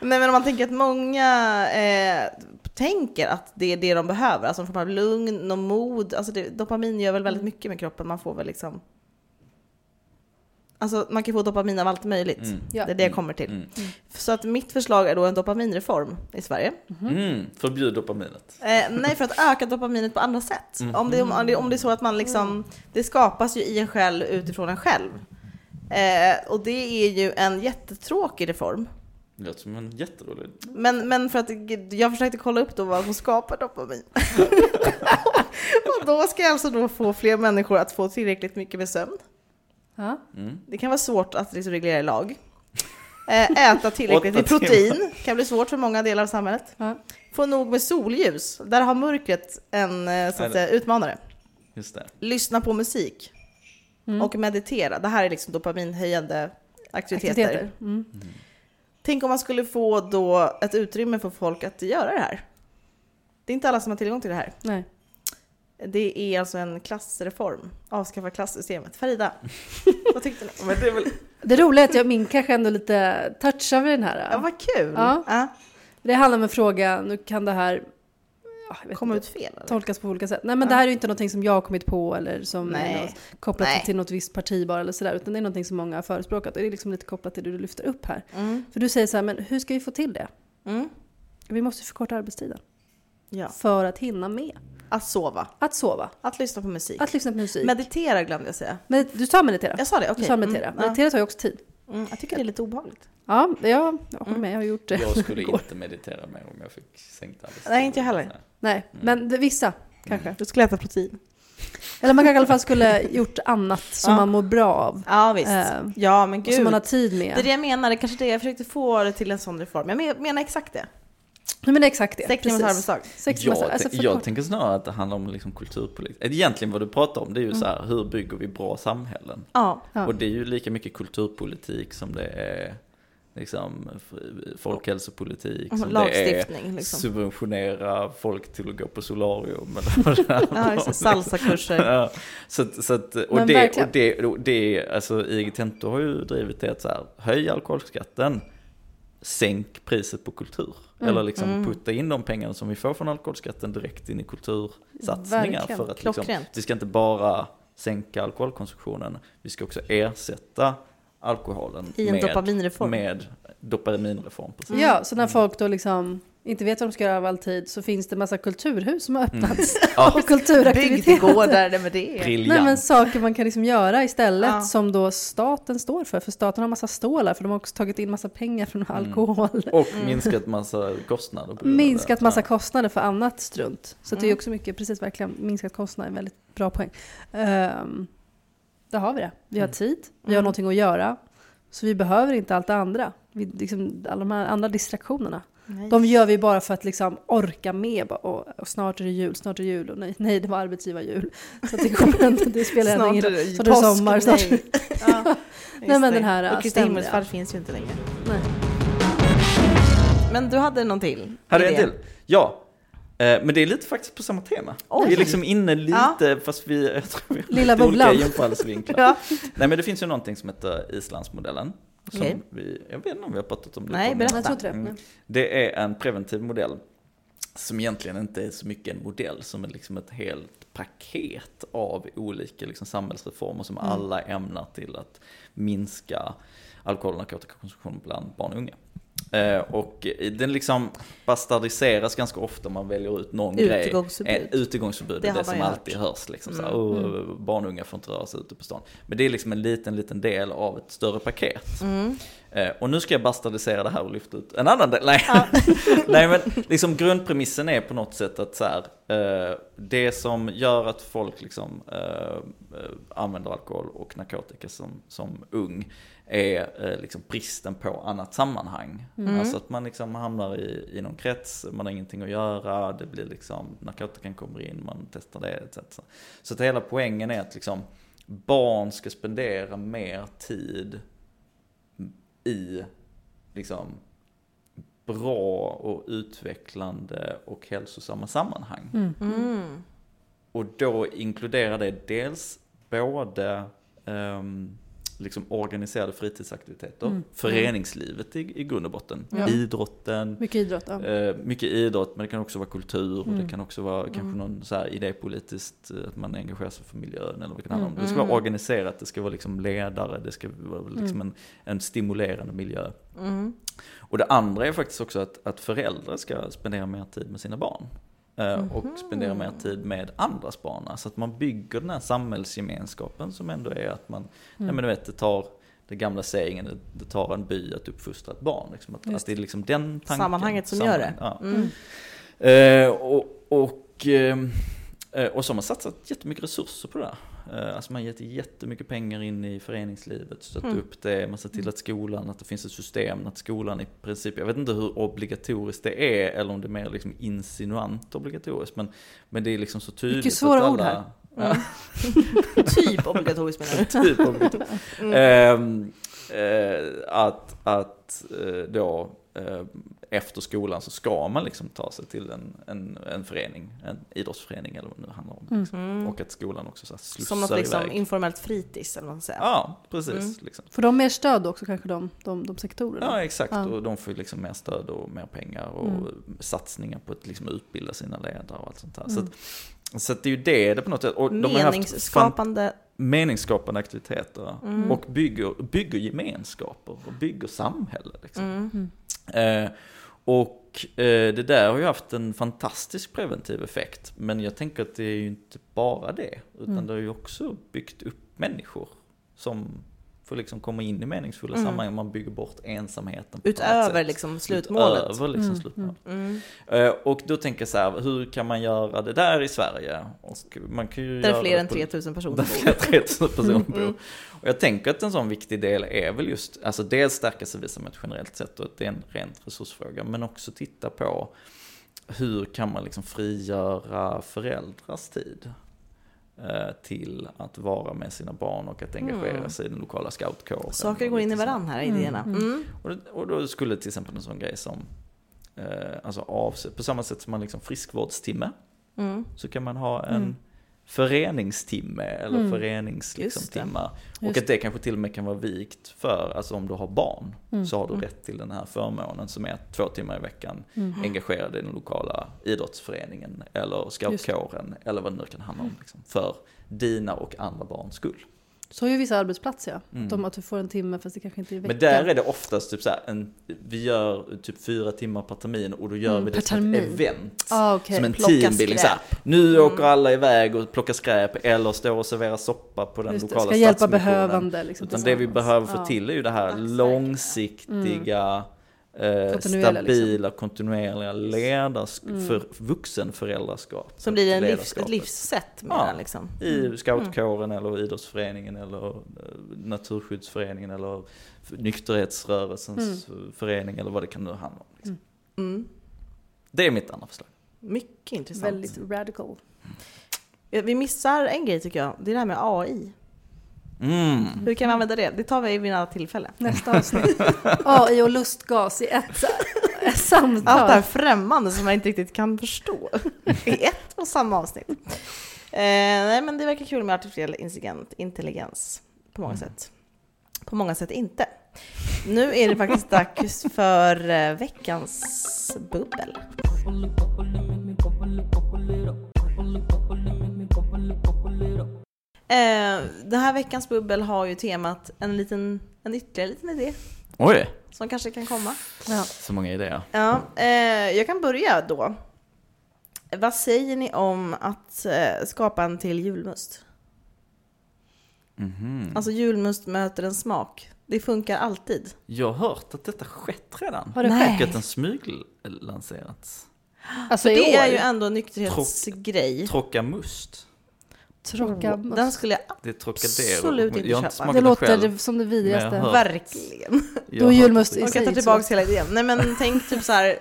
Nej men om man tänker att många eh, tänker att det är det de behöver, alltså en form av lugn och mod, alltså det, dopamin gör väl väldigt mycket med kroppen, man får väl liksom Alltså man kan få dopamin av allt möjligt. Mm. Det är det jag kommer till. Mm. Så att mitt förslag är då en dopaminreform i Sverige. Mm. Förbjud dopaminet. Eh, nej, för att öka dopaminet på andra sätt. Mm. Om, det, om, det, om det är så att man liksom, det skapas ju i en själv utifrån en själv. Eh, och det är ju en jättetråkig reform. Det låter som en jätterolig... Men, men för att jag försökte kolla upp då vad som skapar dopamin. och då ska jag alltså då få fler människor att få tillräckligt mycket med sömn. Ja. Mm. Det kan vara svårt att liksom reglera i lag. Eh, äta tillräckligt med protein kan bli svårt för många delar av samhället. Ja. Få nog med solljus. Där har mörkret en eh, så att säga, utmanare. Just det. Lyssna på musik Mm. och meditera. Det här är liksom dopaminhöjande aktiviteter. Aktiviteter. Mm. Tänk om man skulle få då ett utrymme för folk att göra det här. Det är inte alla som har tillgång till det här. Nej. Det är alltså en klassreform. Avskaffa klassystemet. Farida, vad tyckte ni? Men det är väl... Det roliga är att jag min kanske ändå lite touchar vid den här. Ja, vad kul! Ja. Ja, Det handlar om en fråga, nu kan det här ja, jag vet Kom inte, ut fel. Eller? tolkas på olika sätt. Nej men Ja. det här är ju inte någonting som jag har kommit på eller som är något, kopplat Nej. till något visst parti bara eller sådär. Utan det är någonting som många har förespråkat. Och det är liksom lite kopplat till det du lyfter upp här. Mm. För du säger så här, men hur ska vi få till det? Mm. Vi måste förkorta arbetstiden. Ja. För att hinna med. Att sova. Att sova. Att lyssna på musik. Att lyssna på musik. Meditera glömde jag säga. Men, du sa meditera? Jag sa det, okej. Du sa meditera. Mm. Meditera tar ju också tid. Mm, jag tycker det är lite obehagligt. Ja, jag, jag håller Mm. med. Jag har gjort det. Jag skulle inte meditera mer om jag fick sänkt arbetstid. Nej, inte jag heller. Nej, men det, vissa kanske. Du skulle äta protein. Eller man kanske i alla fall skulle gjort annat som Ja. man mår bra av. Ja, visst. Eh, ja, men Och gud. som man har tid med. Det är det jag menar, det är kanske det jag försökte få det till en sån reform. Jag men- menar exakt det. Nej, men det är exakt det. Sex timmars arbetsdag. Sex timmars Jag, alltså tän- jag tänker snarare att det handlar om liksom kulturpolitik. Egentligen vad du pratar om det är Mm. ju så här, hur bygger vi bra samhällen? Ja. Ja. Och det är ju lika mycket kulturpolitik som det är liksom folkhälsopolitik. Som det är Lagstiftning liksom. subventionera folk till att gå på solarium. Ja. Salsakurser. Ja, så, att- så att, och, Men det, verkligen. och det, och det, alltså IG Tento har ju drivit det att så här, höj alkoholskatten, sänk priset på kultur. Mm. Eller liksom Mm. putta in de pengarna som vi får från alkoholskatten direkt in i kultursatsningar. Verkligen. För att liksom, vi ska inte bara sänka alkoholkonsumtionen, vi ska också ersätta alkoholen I en med, dopaminreform. med dopaminreform. Precis. Ja, så när folk då liksom inte vet vad de ska göra av all tid så finns det massa kulturhus som har öppnats. Ja, Och kulturaktiviteter. Bygdegårdar, nej men det är... briljant. Nej men saker man kan liksom göra istället Ja. som då staten står för. För staten har massa stålar för de har också tagit in massa pengar från alkohol. Och Mm. minskat massa kostnader. Minskat massa Ja. kostnader för annat strunt. Så det är Mm. också mycket, precis verkligen, minskat kostnader, en väldigt bra poäng. Um, där har vi det. Vi har Mm. tid, vi har Mm. någonting att göra. Så vi behöver inte allt det andra. Vi, liksom, alla de här andra distraktionerna. Nej. De gör vi bara för att liksom orka med. Och, och snart är det jul, snart är det jul. Och nej, nej det var arbetsgivarjul. Så att det, kommer inte, det spelar ändå ingen roll. det Snart är det sommar. Snart. Nej, ja, Nej, men den här, Och Kristi himmelsfärd finns ju inte längre. Nej. Men du hade någon till? Hade jag en till? Ja. Eh, Men det är lite faktiskt på samma tema. Oj. Vi är liksom inne lite, fast vi, jag tror vi har Lilla lite olika bubblan. infallsvinklar. Ja. Nej men det finns ju någonting som heter Islandsmodellen. Okej. vi, jag vet inte om vi har pratat om det. Nej, berätta. Jag tror det. Mm. Det är en preventiv modell. Som egentligen inte är så mycket en modell, som är liksom ett helt paket av olika liksom samhällsreformer som alla ämnar till att minska alkohol och narkotikakonsumtion bland barn och unga. Eh, och den liksom bastardiseras ganska ofta om man väljer ut någon grej. Utegångsförbud. Eh, Utegångsförbud, Det har det som alltid hört. hörs. Liksom, så här, Mm. "Åh, Barn och unga får inte röra sig ute på stan. Men det är liksom en liten, liten del av ett större paket. Mm. Eh, och nu ska jag bastardisera det här och lyfta ut en annan del. Nej, Nej men liksom grundpremissen är på något sätt att så här, det som gör att folk liksom använder alkohol och narkotika som, som ung är eh, liksom bristen på annat sammanhang. Mm. Alltså att man liksom hamnar i, i någon krets, man har ingenting att göra, det blir liksom, narkotikan kommer in, man testar det etc. Så att hela poängen är att liksom barn ska spendera mer tid i liksom bra och utvecklande och hälsosamma sammanhang. Mm. Mm. Och då inkluderar det dels både ehm, liksom organiserade fritidsaktiviteter, Mm. föreningslivet i, i grund och botten, Ja. idrotten, Mycket idrott. Ja. Eh, mycket idrott, men det kan också vara kultur, och Mm. det kan också vara kanske Mm. någon så här idépolitiskt, eh, att man engagerar sig för miljön eller vad det kan handla om. Mm. Det ska vara Mm. organiserat, det ska vara liksom ledare, det ska vara liksom en, en stimulerande miljö. Mm. Och det andra är faktiskt också att, att föräldrar ska spendera mer tid med sina barn. Mhm. Och spendera mer tid med andras barn. Så att man bygger den här samhällsgemenskapen som ändå är att man, nej men du vet, det tar det gamla sägningen, det, det tar en by att uppfostra ett barn. Liksom, att, att det är liksom den tanken. Sammanhanget som gör det. Ja. Mm. Eh, och, och, ehm, eh, och så har man satsat jättemycket resurser på det. Eh, alltså man har gett jättemycket pengar in i föreningslivet, stött Mm. upp det, man ser till att skolan, att det finns ett system, att skolan i princip, jag vet inte hur obligatoriskt det är eller om det är mer liksom insinuant obligatoriskt, men, men det är liksom så tydligt Mycket svåra alla, ord här. Ja, typ obligatoriskt menar du? typ obligatoriskt. Ehm, eh, att att eh, då eh, efter skolan så ska man liksom ta sig till en, en, en förening, en idrottsförening eller vad det nu handlar om. Mm. Liksom. Mm. Och att skolan också så här slussar Som något liksom iväg. informellt fritids eller vad man säga. Ja, precis. Mm. Liksom. Får de mer stöd också kanske, de, de, de sektorerna? Ja, exakt. Ja. Och de får liksom mer stöd och mer pengar och Mm. satsningar på att liksom utbilda sina ledare och allt sånt där. Så, Mm. att, så att det är ju det det på något sätt. Och de Meningsskapande. meningsskapande aktiviteter Mm. och bygger, bygger gemenskaper och bygger samhälle. Liksom. Mm. Eh, och eh, det där har ju haft en fantastisk preventiv effekt. Men jag tänker att det är ju inte bara det. Utan Mm. det har ju också byggt upp människor som får liksom komma in i meningsfulla Mm. sammanhang. Man bygger bort ensamheten. Utöver liksom slutmålet. Utöver liksom Mm, slutmålet. Mm. Eh, Och då tänker jag så här, hur kan man göra det där i Sverige? Och man kan ju Där göra fler det än på- 3000 personer där bor. fler än 3000 personer bor. Mm. Och jag tänker att en sån viktig del är väl just, alltså dels stärka civilsamhället generellt sett och att det är en rent resursfråga, men också titta på hur kan man liksom frigöra föräldrars tid till att vara med sina barn och att engagera Mm. sig i den lokala scoutkåren. Saker går in i varandra här, Mm, idéerna. mm. Mm. Och, och då skulle till exempel en sån grej som, eh, alltså avse, på samma sätt som man liksom friskvårdstimme, Mm. så kan man ha en Mm. Föreningstimme eller Mm. förenings liksom. Och att det kanske till och med kan vara vikt för, alltså om du har barn, Mm. så har du Mm. rätt till den här förmånen som är två timmar i veckan Mm. engagerad i den lokala idrottsföreningen eller scoutkåren eller vad det nu kan handla om. Liksom, för dina och andra barns skull. Så har ju vissa arbetsplatser ja. Mm. Att, de, att du får en timme fast det kanske inte är i veckan. Men där är det oftast typ så här, en, vi gör typ fyra timmar per termin och då gör Mm, vi det som ett event. ah, okej. Som en Plocka teambuilding. Så här, skräp. nu Mm. åker alla iväg och plockar skräp eller står och serverar soppa på den Just det, lokala Ska hjälpa behövande. Liksom, Utan det vi behöver få till är ju det här Dagsverken, långsiktiga, eh, Kontinuerliga, stabila, kontinuerliga ledars Mm. för vuxenföräldraskap. Som blir en livs, ett livssätt med Ja. den liksom. I scoutkåren eller idrottsföreningen eller eh, naturskyddsföreningen eller nykterhetsrörelsens förening eller vad det kan nu handla om. Liksom. Mm. Det är mitt andra förslag. Mycket intressant. Väldigt radical. Vi missar en grej tycker jag. Det är det här med AI. Mm. Hur kan vi använda det? Det tar vi vid annat tillfälle. Nästa avsnitt. AI och lustgas i ett, samtal. Allt det här främmande som man inte riktigt kan förstå i ett och samma avsnitt. Eh, nej, men det verkar kul med artificiell intelligens, på många sätt. På många sätt inte. Nu är det faktiskt dags för eh, veckans bubbel. Eh, den här veckans bubbel har ju temat en liten, en ytterligare liten idé Oj, som kanske kan komma. Ja. så många idéer. Ja, eh, jag kan börja då. Vad säger ni om att eh, skapa en till julmust? Mhm. Alltså julmust möter en smak. Det funkar alltid. Jag har hört att detta skett redan. Har det Nej. skett? Att den smyglanserats. Alltså i Det är ju ändå en nykterhetsgrej. Trocka must. Tråka Den skulle jag Det är. Absolut inte jag köpa. Det låter själv. som det vidrigaste. verkligen. Jag Då julmust i det- Och jag tar sig tillbaka så. hela idén. Nej men tänk typ så här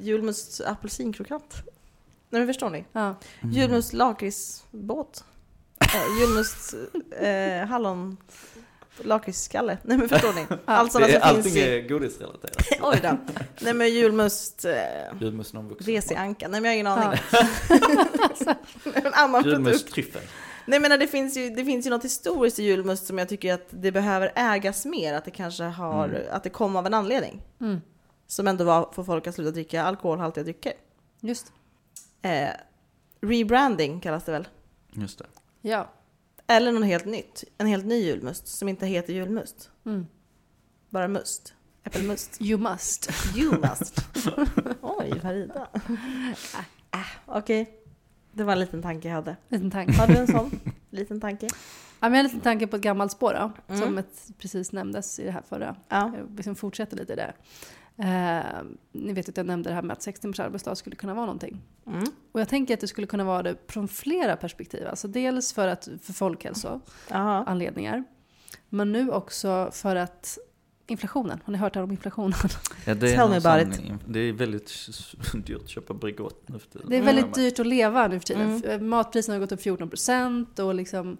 julmust apelsinkrokant. Nej men förstår ni? Ja. Mm. Julmust lakritsbåt. Eh, julmust eh, hallon lakritsskalle. Nej men förstår ni? Allt sådana Det är, som allting finns i... är godisrelaterat. Oj då. Nej men julmust... Eh, Julmust någon vuxen. WC-anka. Nej men jag har ingen aning. Ja. Julmust tryffel. Nej men det finns, ju, det finns ju något historiskt i julmust som jag tycker att det behöver ägas mer. Att det kanske har, Mm. att det kom av en anledning. Mm. Som ändå var för folk att sluta dricka alkoholhaltiga drycker. Just. Eh, rebranding kallas det väl? Just det. Ja. Eller något helt nytt. En helt ny julmust som inte heter julmust. Mm. Bara must. Äppelmust. You must. You must. Oj, Farida. Ah, ah, Okej. Det var en liten tanke jag hade. Liten tanke. Har du en sån liten tanke? Ja, men jag har en liten tanke på ett gammalt spår då, Mm. som ett, precis nämndes i det här förra. Ja. Jag liksom fortsätter lite det. Eh, ni vet att jag nämnde det här med att 6 timmars arbetsdag skulle kunna vara någonting. Mm. Och jag tänker att det skulle kunna vara det från flera perspektiv. Alltså dels för, att, för folkhälso, Jaha. anledningar. Men nu också för att inflationen, har ni hört här om inflationen? Ja, det, är sån- det är väldigt dyrt att köpa Bregott nu för tiden. Det är väldigt dyrt att leva nu för tiden. Mm. Matpriserna har gått upp 14% och liksom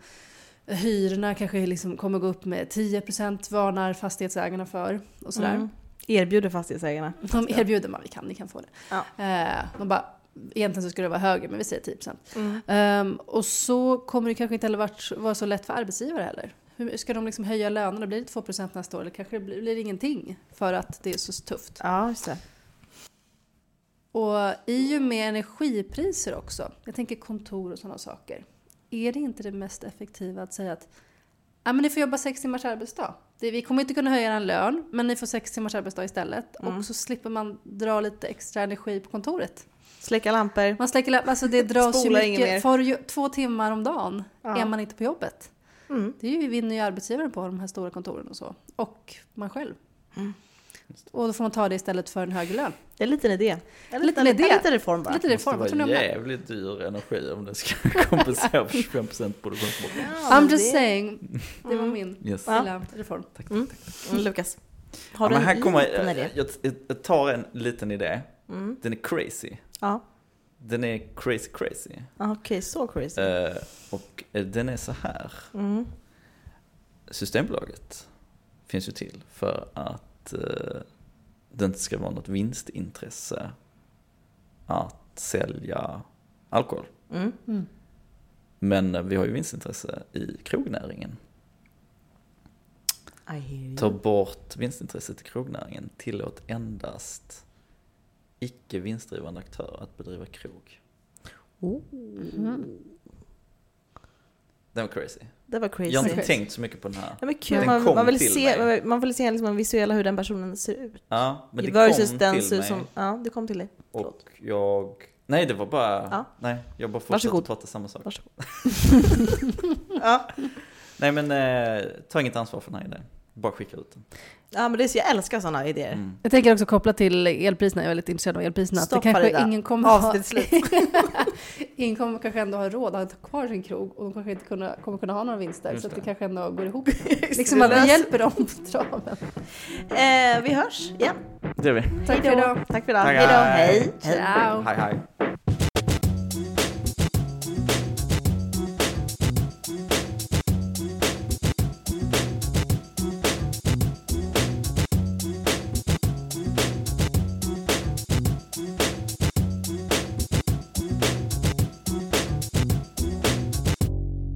hyrorna kanske liksom kommer gå upp med 10% varnar fastighetsägarna för. Och sådär. Mm. Erbjuder fastighetsägarna. De erbjuder man, vi kan, ni kan få det. Ja. Eh, man bara, egentligen så skulle det vara högre, men vi säger 10%. Mm. Ehm, och så kommer det kanske inte heller vara så lätt för arbetsgivare heller. Hur ska de liksom höja lönerna? Blir det 2% nästa år? Eller kanske det blir, blir det ingenting för att det är så tufft? Ja, just det. Och i och med energipriser också, jag tänker kontor och sådana saker. Är det inte det mest effektiva att säga att ja, men ni får jobba sex timmars arbetsdag. Det, vi kommer inte kunna höja er lön, men ni får sex timmars arbetsdag istället. Mm. Och så slipper man dra lite extra energi på kontoret. Släcka lampor. Man släcker, lamp- alltså det dras ju mycket, för två timmar om dagen Ja. är man inte på jobbet. Mm. Det är ju, vinner ju arbetsgivaren på de här stora kontoren och så. Och man själv. Mm. Och då får man ta det istället för en högre lön. Det är en liten idé. En Liten liten, idé. En liten reform bara. Lite Det reform, vad måste vara det? jävligt dyr energi om det ska kompensera för 25% produktionsbortfall. Ja, I'm just det- saying. Det var Mm. min Yes. Ja. lilla reform. Tack, Mm. tack, tack. Mm, Lukas. Har Ja, du men här en kommer, liten idé? jag, jag, jag tar en liten idé. Mm. Den är crazy. Ja. Den är crazy crazy. Ah, Okej, så crazy. Eh, och eh, den är så här. Mm. Systembolaget finns ju till för att eh, det inte ska vara något vinstintresse att sälja alkohol. Mm. Mm. Men eh, vi har ju vinstintresse i krognäringen. Ta bort vinstintresset i krognäringen. Tillåt endast icke vinstdrivande aktörer att bedriva krog. Oh. Den var crazy. Det var crazy. Jag har inte tänkt så mycket på den här. Ja, men kul. Den Man, kom man vill till se, mig. man vill se liksom en visuella hur den personen ser ut. Ja, men det Versus kom den till mig. som... Ja, det kom till dig. Och jag... Nej, det var bara... Ja. Nej, jag bara fortsatte prata samma sak. Varsågod. ja. Nej, men eh, ta inget ansvar för den här idén. Bara skicka ut den. Ja, men det är så, jag älskar sådana idéer. Mm. Jag tänker också koppla till elpriserna, jag är väldigt intresserad av elpriserna. Stopp, att det kanske Farida. ingen kommer ha, Avsnitt slut. ingen kommer kanske ändå ha råd att ha kvar sin krog och de kanske inte kunna, kommer kunna ha några vinster. Just så att det det. kanske ändå går ihop. Liksom det, att vi hjälper dem på traven. Eh, vi hörs igen. Det gör vi. Tack för idag. Tack för idag. Hej då. Hej. Ciao. Hej, hej.